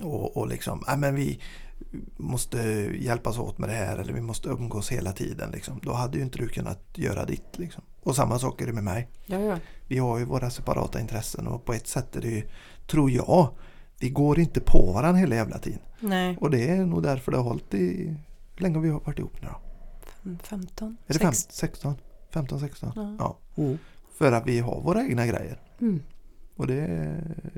och, och liksom, nej men vi måste hjälpas åt med det här eller vi måste umgås hela tiden. Liksom. Då hade ju inte du kunnat göra ditt. Liksom. Och samma sak är det med mig. Ja, ja. Vi har ju våra separata intressen och på ett sätt är det ju, tror jag, vi går inte på varandra hela jävla tiden. Nej, Och det är nog därför det har hållit i... Hur länge har vi varit ihop nu då? 15? Är det fem, Sex- 16? 15, 16? Ja. Ja. Mm. För att vi har våra egna grejer. Mm. Och det,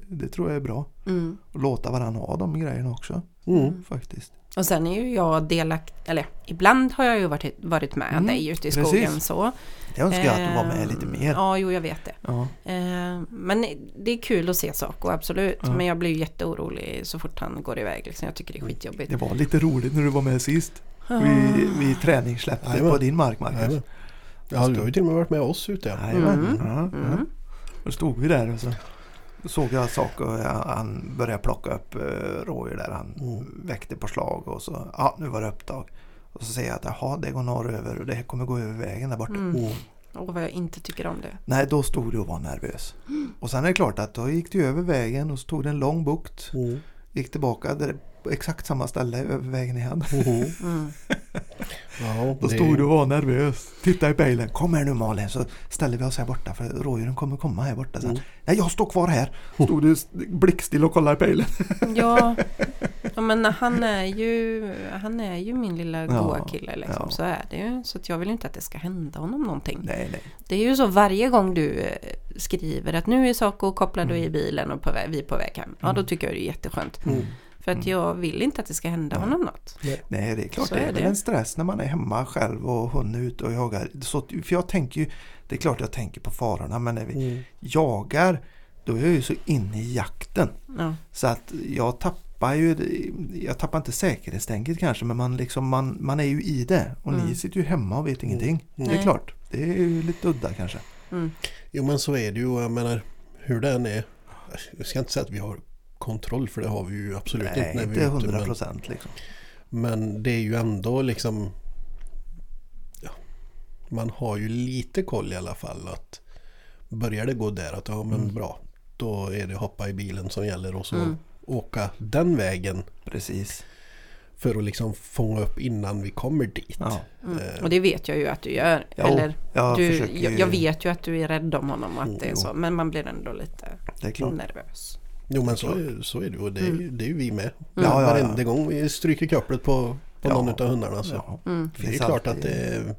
det tror jag är bra. Mm. Och låta varandra ha de grejerna också. Mm. Faktiskt. Och sen är ju jag delaktig, eller ibland har jag ju varit, varit med Mm, dig ute i precis. skogen så. Jag önskar att du var med lite Ehm, mer. Ja, jo jag vet det. Ja. Eh, Men det är kul att se saker, absolut. Ja. Men jag blir ju jätteorolig så fort han går iväg. Liksom. Jag tycker det är skitjobbigt. Det var lite roligt när du var med sist. Ah. Vi, vi träningssläppte Jajamän. på din mark Marcus. Jajamän. Ja, du har ju till och med varit med oss ute. Ja. Jajamän. Mm. Ja, ja. Mm. Då stod vi där och så såg jag saker och han började plocka upp uh, rådjur där. Han Mm. väckte på slag och så, ja nu var det upptag. Och så säger jag att jaha det går norröver och det kommer gå över vägen där borta. Mm. Mm. Och vad jag inte tycker om det. Nej då stod du och var nervös. Och sen är det klart att då gick du över vägen och så tog det en lång bukt. Mm. Gick tillbaka där på exakt samma ställe över vägen igen. Mm. Ja, Då stod du och var nervös. Titta i pejlen. Kom här nu Malin så ställer vi oss här borta för rådjuren kommer komma här borta sen. Mm. Nej jag står kvar här. Stod du blickstill och kollade i pejlen. Ja, ja, men han är ju, han är ju min lilla Ja, goa kille liksom. ja. Så är det ju. Så att jag vill inte att det ska hända honom någonting. Nej nej. Det är ju så varje gång du eh, skriver att nu är Saco kopplad du är i bilen och på väg, vi är på väg hem. Ja, då tycker jag det är jätteskönt. Mm. För att jag vill inte att det ska hända honom något. Nej, det är klart Så det är, det. en stress när man är hemma själv och hunden är ute och jagar. Så, för jag tänker ju, det är klart jag tänker på farorna men när vi Mm. jagar då är jag ju så inne i jakten. Ja. Så att jag tappar ju, jag tappar inte säkerhetstänket kanske men man, liksom, man, man är ju i det. Och Mm. ni sitter ju hemma och vet ingenting. Det är klart, det är ju lite udda kanske. Mm. Jo men så är det ju. Jag menar hur det än är. Jag ska inte säga att vi har kontroll för det har vi ju absolut Nej, inte när vi inte är ute. hundra Men, procent liksom. men det är ju ändå liksom ja, Man har ju lite koll i alla fall att Börjar det gå där att ja men Mm. bra Då är det hoppa i bilen som gäller och så Mm. åka den vägen Precis. För att liksom fånga upp innan vi kommer dit. Ja, Mm. Eh, Och det vet jag ju att du gör. Jo, Eller, jag du, jag, jag vet ju att du är rädd om honom och att det är Jo. så. Men man blir ändå lite nervös. Jo men så, är- så är det och det är, ju- Mm. det är ju vi med. Ja, ja, ja. Varenda gång vi stryker kopplet på, på Ja. någon av hundarna så Ja. Mm. det är Finns klart att det,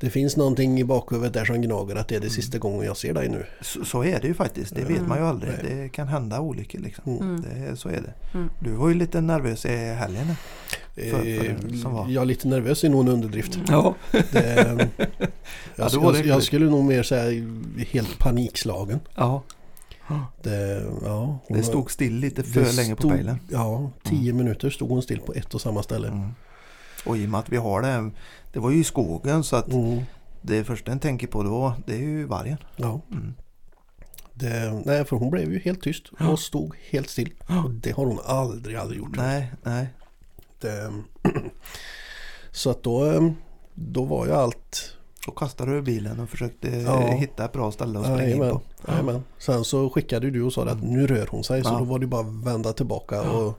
det finns någonting i bakhuvudet där som gnager att det är det Mm. sista gången jag ser dig nu. Så, så är det ju faktiskt. Det vet Mm. man ju aldrig. Nej. Det kan hända olyckor liksom. Mm. Det, så är det. Mm. Du var ju lite nervös i helgen. För- för Eh. Jag är lite nervös är nog en underdrift. Ja. Det, jag, det jag, jag kul. skulle nog mer säga helt panikslagen. ja. Det, ja, Det stod still lite för länge på pejlen. Ja, tio minuter stod hon still på ett och samma ställe. Mm. Och i och med att vi har det. Det var ju i skogen så att Mm, det första en tänker på då det är ju vargen. ja. Mm. Det, nej, för hon blev ju helt tyst och stod helt still. Och det har hon aldrig, aldrig gjort. Nej, nej. Det, så att då, eh, då var ju allt... Då kastade du bilen och försökte Ja. hitta ett bra ställe att springa in på. jajamän. Sen så skickade du och sa att nu rör hon sig. Så Ja. då var det bara att vända tillbaka och,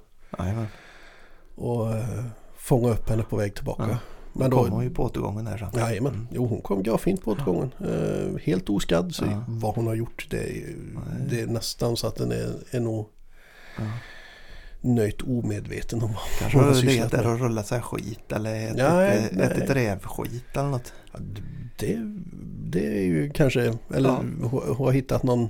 och eh, fånga upp henne på väg tillbaka. Ja. Men Då kom hon ju på återgången där sen. Jajamän, jo hon kom ja, fint på återgången. Eh, helt oskadd. Så Ja. vad hon har gjort det är, det är nästan så att den är, är nog Ja. Nöjt omedveten om vad du har sysslat med. och rullat sig skit eller ätit, Nej, nej. ätit rävskit eller något. Ja, Det, det är ju kanske, eller Ja. har hittat någon,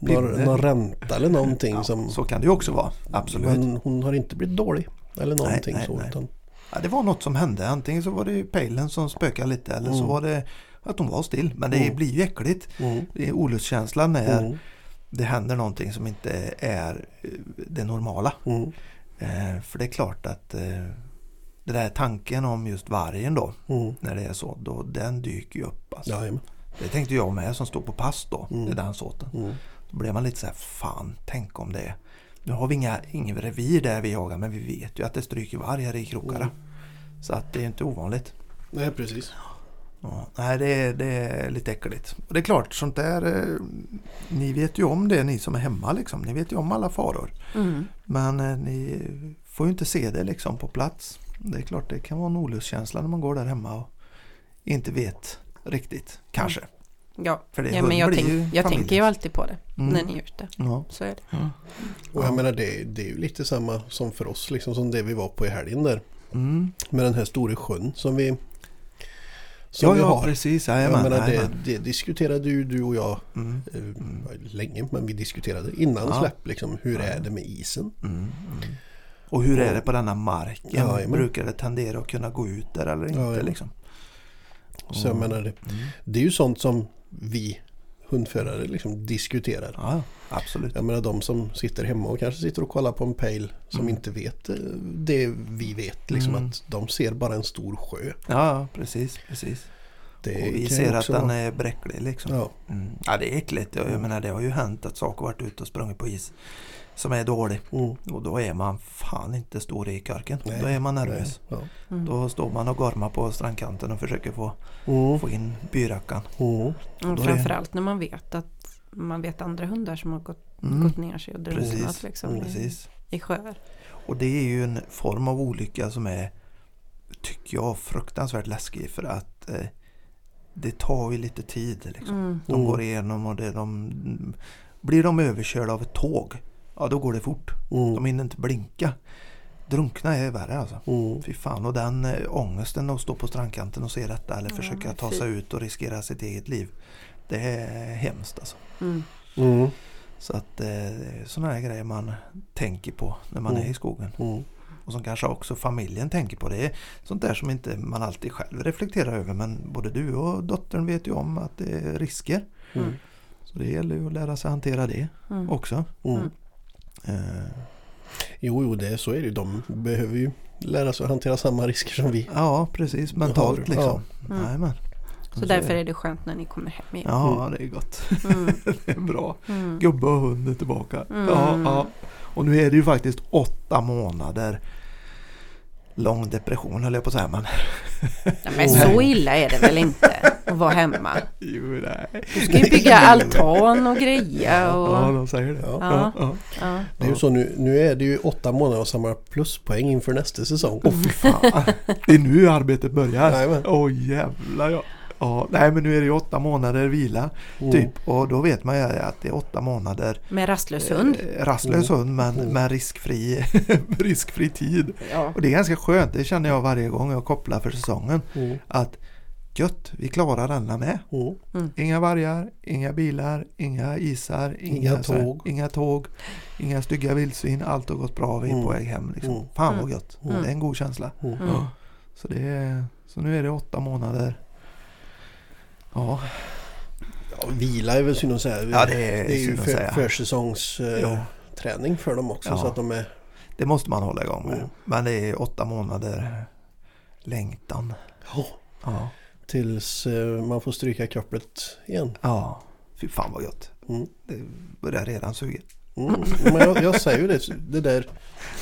någon, någon ränta eller någonting Ja, som... Så kan det ju också vara, absolut. Men hon har inte blivit dålig eller någonting nej, så. nej. Ja, det var något som hände. Antingen så var det pejlen som spökade lite eller så Mm. var det att hon var still. Men det Mm. blir ju äckligt. mm, Det är olustkänslan när mm, det händer någonting som inte är eh, det normala. mm, Eh, för det är klart att eh, det där tanken om just vargen då, mm. när det är så, då, den dyker ju upp. Alltså. Jajamän. Det tänkte jag med som stod på pass då, Mm. i den såten. Mm. Då blev man lite så här, fan, tänk om det. Nu har vi inga, ingen revir där vi jagar, men vi vet ju att det stryker vargar i krokarna. Mm. Så att det är inte ovanligt. Nej, precis. Ja, nej, det är, det är lite äckligt. Och det är klart, sånt där, eh, ni vet ju om det ni som är hemma liksom. Ni vet ju om alla faror. Mm. Men eh, ni får ju inte se det liksom på plats. Det är klart, det kan vara en olustkänsla när man går där hemma och inte vet riktigt, kanske. Ja, För det ja men jag, tänk, ju jag tänker ju alltid på det Mm. när ni är ute. Ja. Så är det. Och jag Ja. menar det, det är ju lite samma som för oss, liksom som det vi var på i helgen där. Mm. Med den här stora sjön som vi, Ja, vi ja, har. precis. Jag Jajamän, menar, det, det diskuterade ju du och jag Mm. eh, länge, men vi diskuterade innan Ja. släpp liksom, hur Ja. är det med isen? Mm. Mm. Och hur är det på denna marken? Ja. Brukar det tendera att kunna gå ut där eller inte? jajamän. liksom? Så jag Mm. menar, det, Mm. det är ju sånt som vi hundförare liksom diskuterar. Ja, absolut. Jag menar de som sitter hemma och kanske sitter och kollar på en pejl som Mm. inte vet eh, det vi vet. Liksom Mm. att de ser bara en stor sjö. Ja, precis. precis. Det och vi ser att den är bräcklig liksom. Ja, Mm. Ja, det är äckligt. Jag Mm. menar, det har ju hänt att saker varit ute och sprungit på is som är dålig. mm, Och då är man fan inte stor i karken. Nej, Då är man nervös. ja. Mm. Då står man och gormar på strandkanten och försöker få, Mm, få in byrackan. mm, Och framförallt när man vet att man vet andra hundar som har gått, Mm. gått ner sig och drunknat Precis. liksom, Mm. i, Precis. i sjöar. Och det är ju en form av olycka som är, tycker jag, fruktansvärt läskig för att eh, det tar ju lite tid. Liksom. Mm. De går igenom och det, de, blir de överkörda av ett tåg, ja då går det fort. mm, De hinner inte blinka. Drunkna är värre alltså. mm, Fy fan, och den äh, ångesten att stå på strandkanten och se detta eller Ja, försöka ta sig ut och riskera sitt eget liv. Det är hemskt alltså. Mm. mm, Så att eh, sådana här grejer man tänker på när man Mm. är i skogen. mm, Och som kanske också familjen tänker på. Det är sånt där som inte man alltid själv reflekterar över. Men både du och dottern vet ju om att det är risker. mm, Så det gäller ju att lära sig hantera det Mm. också. Mm. Eh, Jo, jo, det, så är det ju. De behöver ju lära sig att hantera samma risker som vi. ja, precis. har Mentalt du. liksom. Mm. Jajamän. Så därför är det skönt när ni kommer hem igen. Ja, det är gott. Mm. Det är bra. Mm. Gubbe och hund är tillbaka. Mm. Ja, ja. Och nu är det ju faktiskt åtta månader lång depression höll jag på att säga. Men Ja, men så illa är det väl inte att vara hemma? jo, nej. Du ska ju bygga altan och greja Ja, och... de säger det. Ja. Ja. ja. Ja. Det är ju så nu, nu är det ju åtta månader och samla pluspoäng inför nästa säsong. Åh fy fan. Det är nu arbetet börjar. Åh jävlar ja. Ja. Nej men nu är det ju åtta månader vila Mm. typ. Och då vet man ju att det är åtta månader Med rastlös hund. eh, rastlös hund men Mm. med riskfri, riskfri tid. Ja. Och det är ganska skönt. Det känner jag varje gång jag kopplar för säsongen. Mm. Att gött, vi klarar denna med. Mm. Inga vargar, inga bilar, inga isar, inga, Inga så här- tåg. inga tåg, inga stygga vildsvin. Allt har gått bra, vi är på väg hem. Liksom. Mm. Fan vad gött. Mm. Det är en god känsla. Så, det är, så nu är det åtta månader. Ja, Ja, vila är väl synd att säga. ja det är, det är ju för, försäsongsträning för dem också. Ja. Så att de är... Det måste man hålla igång med. Men det är åtta månader längtan. Ja, Ja, tills eh, man får stryka kopplet igen. ja. fy fan vad gött. Mm. Det börjar redan suga. Mm. Men jag, jag säger ju det, det där,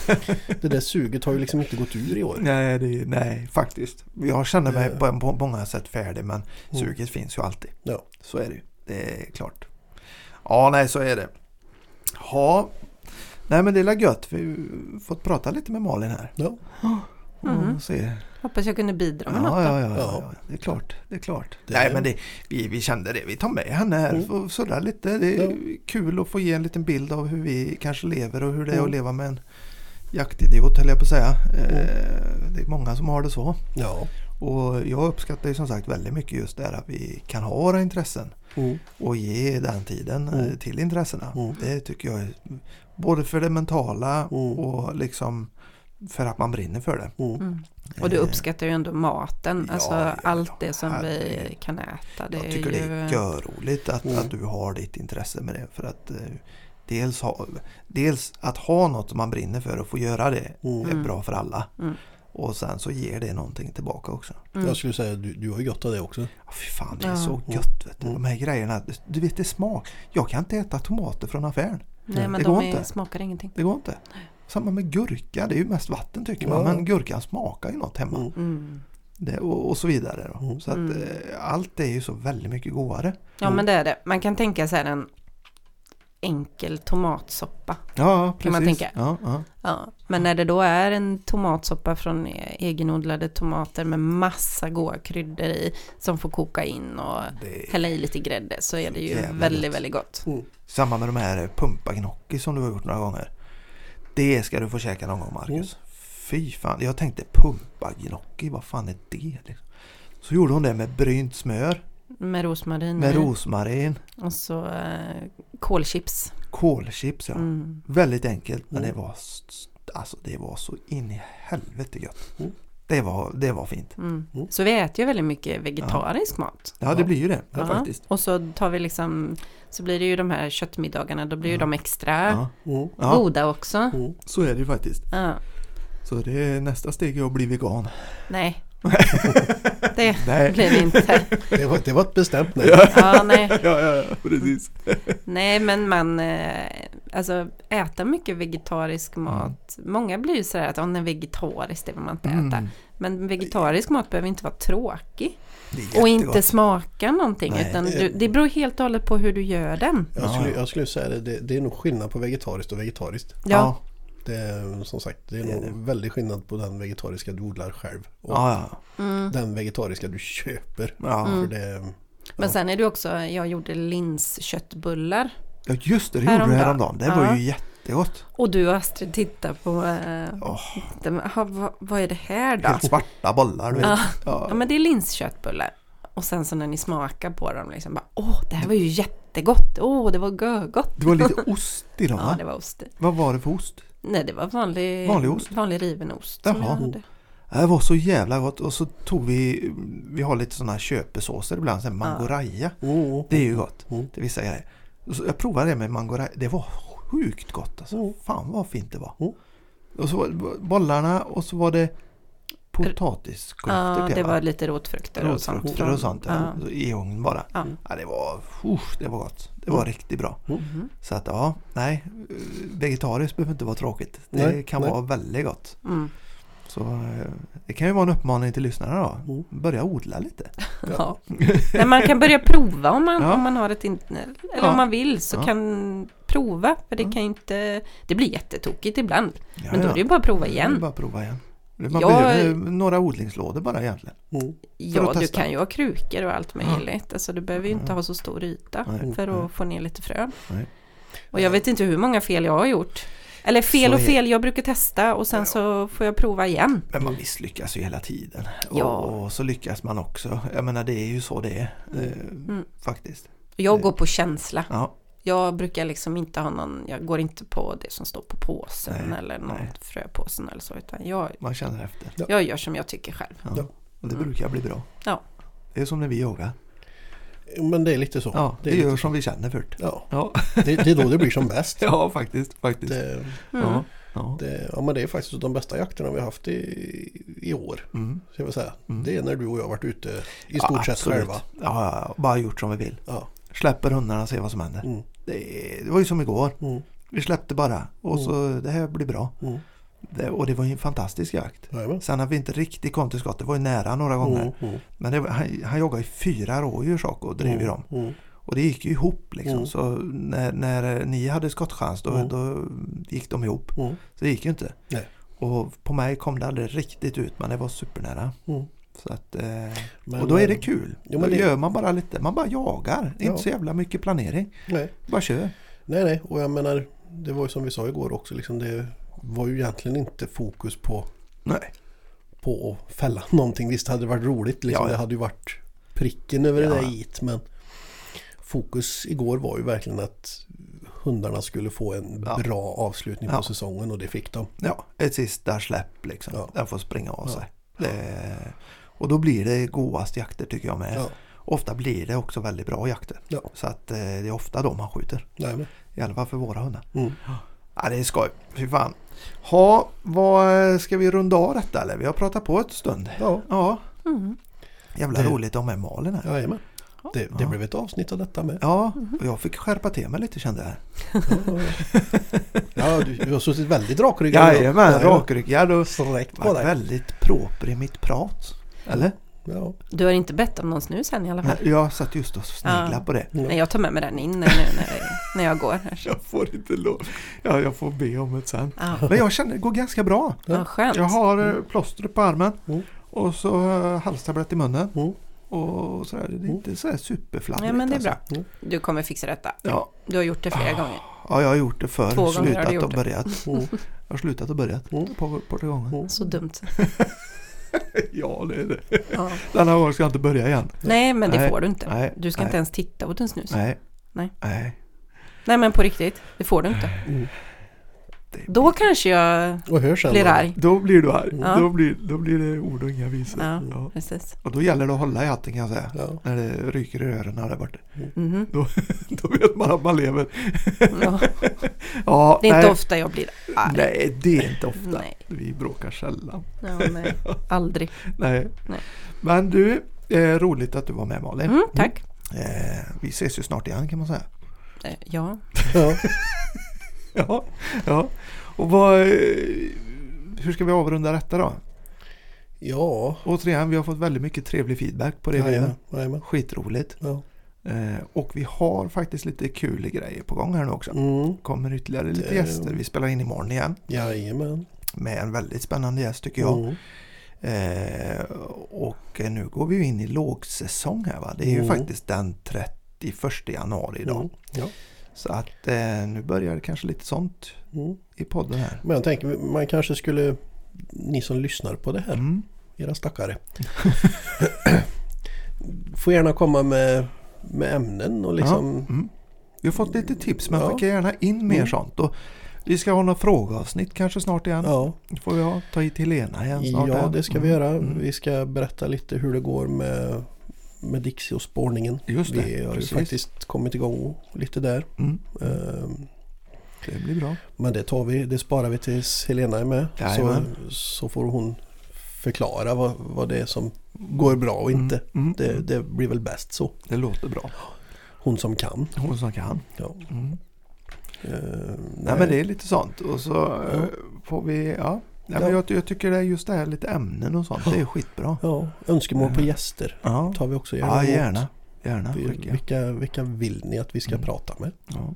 det där suget har ju liksom inte gått ur i år. Nej, det, nej faktiskt. Jag känner mig Det- på, på många sätt färdig men Mm. suget finns ju alltid. Ja. Så är det ju. Det är klart. Ja, nej så är det. Ja, nej men det är gött. Vi har fått prata lite med Malin här. Ja. Mhm. och se. Hoppas jag kunde bidra med Ja, något ja, ja, ja, det är klart. Det är klart. Det Nej men det, vi, vi kände det. Vi tar med henne här Mm. och surrar lite. Det är Ja. kul att få ge en liten bild av hur vi kanske lever och hur det är Mm. att leva med en jaktidiot höll jag på att säga. Eh, Det är många som har det så. Ja. Och jag uppskattar ju som sagt väldigt mycket just det här att vi kan ha våra intressen Mm. och ge den tiden eh, Mm. till intressena. Mm. Det tycker jag är både för det mentala Mm. och liksom för att man brinner för det. Mm. Mm. Och du Eh, uppskattar ju ändå maten, Ja, alltså ja, allt det som vi herregud. kan äta. Det Jag är tycker det ju... är görroligt att, Mm. att du har ditt intresse med det. För att eh, dels, ha, dels att ha något som man brinner för och få göra det Mm. är Mm. bra för alla. Mm. Och sen så ger det någonting tillbaka också. Mm. Jag skulle säga att du, du har gott av det också. Ja, fy fan, det är Ja. så gött. Vet du. Mm. De här grejerna, du vet det smak. Jag kan inte äta tomater från affären. Nej men Det de går är, inte. smakar ingenting. Det går inte. Samma med gurka, det är ju mest vatten tycker man. Ja. Men gurkan smakar ju något hemma. Mm. Mm. Det, och, och så vidare. Då. Mm. Så att Mm. eh, allt är ju så väldigt mycket godare. Ja men det är det. Man kan tänka sig en enkel tomatsoppa. Ja, precis. Kan man tänka. Ja, ja. Ja. Men när det då är en tomatsoppa från e- egenodlade tomater med massa goda kryddor i som får koka in och Det hälla i lite grädde så är det ju väldigt, gott. väldigt gott. Mm. Samma med de här pumpagnocchi som du har gjort några gånger. Det ska du få käka någon gång Marcus. Mm. Fy fan, jag tänkte pumpagnocchi, vad fan är det? Liksom. Så gjorde hon det med brynt smör, Med rosmarin med rosmarin, och så eh, kålchips. kolchips ja. Mm. Väldigt enkelt men Mm. det var s- alltså det var så in i helvete gött. Mm. Det, var, det var fint. Mm. Mm. Så vi äter ju väldigt mycket vegetarisk mat. Ja det blir ju det Ja. faktiskt. Och så tar vi liksom, så blir det ju de här köttmiddagarna, då blir ju Ja. de extra Ja. Mm. Ja, goda också. Mm. så är det ju faktiskt. Ja. Så det är nästa steg är att bli vegan. Nej, det Nej. blir det inte. Det, var, det var ett bestämt nej. Ja, nej. ja, ja, ja, precis. nej, men man, eh, alltså äta mycket vegetarisk Mm. mat. Många blir ju sådär att om den är vegetarisk, det vill man inte äta. Mm. Men vegetarisk mat behöver inte vara tråkig. Och inte smaka någonting. Nej. utan du, det beror helt och hållet på hur du gör den. Jag Ja. skulle, jag skulle säga det, det, det är nog skillnad på vegetariskt och vegetariskt. Ja, Det är som sagt, det är Det är nog det. väldigt skillnad på den vegetariska du odlar själv. Och Ja, ja. mm. den vegetariska du köper. Ja. Mm. För det, Men sen är det också, jag gjorde linsköttbullar. ja, just det. Det gjorde du Häromdagen. Det var Ja. ju jättegott. Och du och Astrid tittar på, eh, den- aha, vad, vad är det här då? helt svarta bollar. Du vet. Ja. Ja. Ja men det är linsköttbullar. Och sen så när ni smakar på dem liksom bara åh det här var ju jättegott, åh det var görgott. Det var lite ost i dem Ja va? det var ost. Vad var det för ost? Nej det var vanlig, Vanlig ost? vanlig riven ost. Jaha. Det var så jävla gott. Och så tog vi, vi har lite sådana här köpesåser ibland, så här mangoraja. mm, Det är ju gott Mm. till vissa grejer. Så jag provade det med mangoraja. Det var sjukt gott alltså. Mm. Fan vad fint det var. Mm. Och så var det bollarna och så var det potatisklyftor Ja det va? var lite rotfrukter och sånt. Rotfrukter och sånt. Ja. Ja. I ugn bara. Ja. Ja, det var, usch, det var gott. Det var Mm. riktigt bra. Mhm. Så att ja, nej. Vegetariskt behöver inte vara tråkigt. Det Nej, kan nej. vara väldigt gott. Mm. Så eh, det kan ju vara en uppmaning till lyssnarna då. Mm. Börja odla lite. Ja. Men man kan börja prova om man, Ja. om man har ett in- eller Ja. om man vill så Ja. kan prova. För det Ja. kan ju inte, det blir jättetokigt ibland. Ja, Men då ja. är det ju bara att prova Det är igen. bara att prova igen. Man Jag- behöver några odlingslådor bara egentligen. Mm. Ja, du kan ju ha krukor och allt möjligt. Alltså du behöver ju inte Ja. ha så stor yta Nej, för nej. att få ner lite frö. Nej. Och jag vet inte hur många fel jag har gjort. Eller fel och fel, jag brukar testa och sen så får jag prova igen. Men man misslyckas ju hela tiden. Ja. Och, och så lyckas man också. Jag menar det är ju så det är. Eh, Mm. Faktiskt. Jag går på känsla. Ja, Jag brukar liksom inte ha någon, jag går inte på det som står på påsen Nej, eller någon nej. fröpåsen eller så. Utan jag, man känner efter. Ja. jag gör som jag tycker själv. Ja. Ja. Och det Mm. brukar bli bra. Ja. Det är som när vi yogar. Men det är lite så. Ja, det, det är gör som vi känner först. ja, Ja, det, det är då det blir som bäst. ja faktiskt. faktiskt. Det, Mm. Ja, ja. det, ja, men det är faktiskt de bästa jakterna vi har haft i, i år. Mm. Ska jag säga. Mm. Det är när du och jag har varit ute i Ja, stort sett absolut. själva. Ja, ja, ja, bara gjort som vi vill. Ja. Släpper hundarna och ser vad som händer. Mm. Det, det var ju som igår. Mm. Vi släppte bara och så det här blir bra. Mm. Det, och det var ju en fantastisk jakt. Jajamän. Sen har vi inte riktigt kommit till skott. Det var ju nära några gånger. Mm. Mm. Men det han, han jagade ju fyra rådjur och drev ju dem. Mm. Och det gick ju ihop liksom. Mm. Så när, när ni hade skottchans då, Mm. då gick de ihop. Mm. Så det gick ju inte. Nej. Och på mig kom det aldrig riktigt ut men det var supernära. Mm. Så att, eh, Men, och då är det eh, kul. jo, då det- gör man bara lite, man bara jagar. Ja. Inte så jävla mycket planering. Nej, Bara kör. nej, nej. Och jag menar, det var ju som vi sa igår också. Liksom, det var ju egentligen inte fokus på, Nej. på att fälla någonting. Visst hade det varit roligt. Liksom, Ja. Det hade ju varit pricken över det Ja. där it. Men fokus igår var ju verkligen att hundarna skulle få en Ja. bra avslutning på säsongen och det fick de. Ja, ett sista släpp liksom. Ja. Den får springa av sig. Det, och då blir det godast jakter tycker jag med. Ja. Ofta blir det också väldigt bra jakter. Ja. Så att eh, det är ofta då man skjuter. Nej, men. I alla fall för våra hundar. Mm. Ja, det är skoj. Fy fan. Ha, vad, ska vi runda av detta eller? Vi har pratat på ett stund. Ja, Ja, Mm. jävla Det- roligt att ha med Malin här. jajamän. Det, det Ja. blev ett avsnitt av detta med. Ja, och jag fick skärpa till mig lite kände jag. Ja, du, du har suttit väldigt rakryggad. Jajamän, rakryggad och Sträckt på dig. väldigt proper i mitt prat. Eller? Ja. Du har inte bett om någon snus än i alla fall? Jag satt just och sneglade Ja. på det. Nej, jag tar med mig den in nu när, när jag går. Här. Jag får inte lov. Ja, jag får be om det sen. Ja, Men jag känner det går ganska bra. ja, skönt. Jag har eh, plåstret på armen Mm. och så eh, halstablett i munnen. Mm. Och sådär. Det är inte sådär superfladdrigt. Ja, men det är alltså. bra. Du kommer fixa detta. Ja. Du har gjort det flera gånger. ja, jag har gjort det förr. Två gånger har du slutat gjort och det. börjat. Mm. Jag har slutat och börjat. Mm. På, på det gånger. Mm. Så dumt. Ja, det är det. Ja. Denna gång ska jag inte börja igen. Nej, men det Nej. får du inte. Nej, Du ska nej. inte ens titta åt en snus. Nej. Nej. Nej. Nej, men på riktigt. Det får du inte. Mm. Det Då kanske jag Och hör sen. blir då. arg. Då blir du arg. Ja. Då, blir, då blir det ord och inga visor. Ja, Ja. precis. Och då gäller det att hålla i hatten kan jag säga. Ja. När det ryker i öronen där borta. Mhm. Då vet man att man lever. Ja. Ja, Det är nej. inte ofta jag blir arg. Nej, det är inte ofta. Nej. Vi bråkar sällan. Ja, nej. Aldrig. Nej. Nej. Men du, eh, roligt att du var med Malin. Mm, tack. Eh, vi ses ju snart igen kan man säga. Eh, Ja. Ja. Ja, ja. Och vad, eh, hur ska vi avrunda detta då? Ja. Återigen, vi har fått väldigt mycket trevlig feedback på det gör. Jajamän. Jajamän. Skitroligt. Ja. Eh, och vi har faktiskt lite kul grejer på gång här nu också. Mm. Kommer ytterligare lite gäster. Vi spelar in imorgon igen Jajamän. med en väldigt spännande gäst tycker jag. Mm. Eh, och eh, nu går vi ju in i lågsäsong här va. Det är ju Mm. faktiskt den 31 januari idag. Mm. Ja. Så att eh, nu börjar det kanske lite sånt Mm. i podden här. Men jag tänker man kanske skulle, ni som lyssnar på det här, Mm. era stackare. får gärna komma med, med ämnen och liksom. Mm. Vi har fått lite tips men Ja. skicka gärna in mer Mm. sånt. Och vi ska ha några frågeavsnitt kanske snart igen. Ja, Då får vi ha, ta hit Helena igen snart. ja det ska vi Mm. göra. Mm. Vi ska berätta lite hur det går med, med Dixie och spårningen. Just det, Vi har ju precis. faktiskt kommit igång lite där. Mm. Ehm, Det blir bra. Men det tar vi, det sparar vi tills Helena är med. Så, Jajamän. så får hon förklara vad, vad det är som går bra och inte. Mm. Mm. Det, det blir väl bäst så. det låter bra. Hon som kan. Hon som kan. Ja. Mm. Ehm, Nej men det är lite sånt. Och så eh, Ja. får vi, ja. Ja, men jag, jag tycker det är just det här lite ämnen och sånt. Det är skitbra. Ja, önskemål på gäster Ja, tar vi också gärna ja gärna. Gärna skicka. Vilka, vilka vill ni att vi ska Mm. prata med? Ja.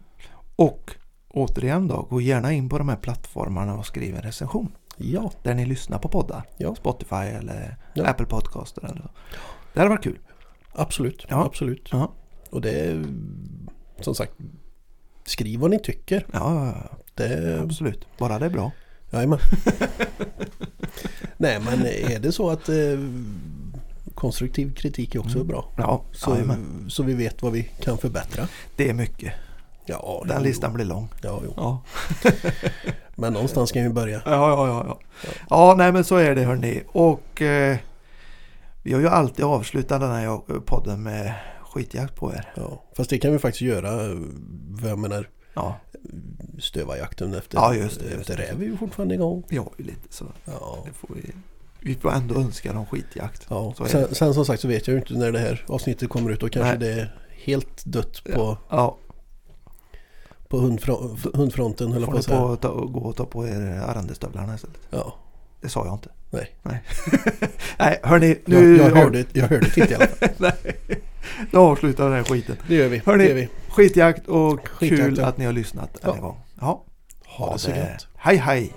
Och återigen då, gå gärna in på de här plattformarna och skriv en recension. Ja, Där ni lyssnar på poddar. Ja. Spotify eller Ja. Apple Podcaster eller så. Det hade varit kul. absolut. Ja. absolut. Ja, Och det är som sagt, skriv vad ni tycker. ja. Det, absolut. Bara det är bra. Jajamän. Nej men är det så att eh, konstruktiv kritik är också Mm. bra. Ja, Så, jajamän. så vi vet vad vi kan förbättra. det är mycket. Ja, Den jo, listan blir lång. Ja, jo. Ja. Men någonstans kan vi börja. Ja, ja, ja. Ja, ja nej men så är det hörni. Och eh, vi har ju alltid avslutat den här podden med skitjakt på er. Ja. Fast det kan vi faktiskt göra. eh, Jag menar Ja, stövarjakten efter, Ja, just det, just efter räv är ju fortfarande igång. vi har ju lite så. Ja. Det får vi, vi får ändå önska dem skitjakt. Ja. Sen, sen som sagt så vet jag ju inte när det här avsnittet kommer ut. Då kanske Nej. det är helt dött på, Ja, på hundfro- hundfronten höll får på ni på, ta, gå och ta på er arrendestövlarna istället. Ja. Det sa jag inte. Nej. Nej, nej hörni. Nu, Jag, jag, hörde, jag hörde det inte i alla fall. nej, nu avslutar vi den här skiten. Det gör vi. Hörni. det gör vi. Skitjakt och Skitjakt, kul ja. att ni har lyssnat ja. en gång. Ja. Ha, ha det så gött. Hej hej!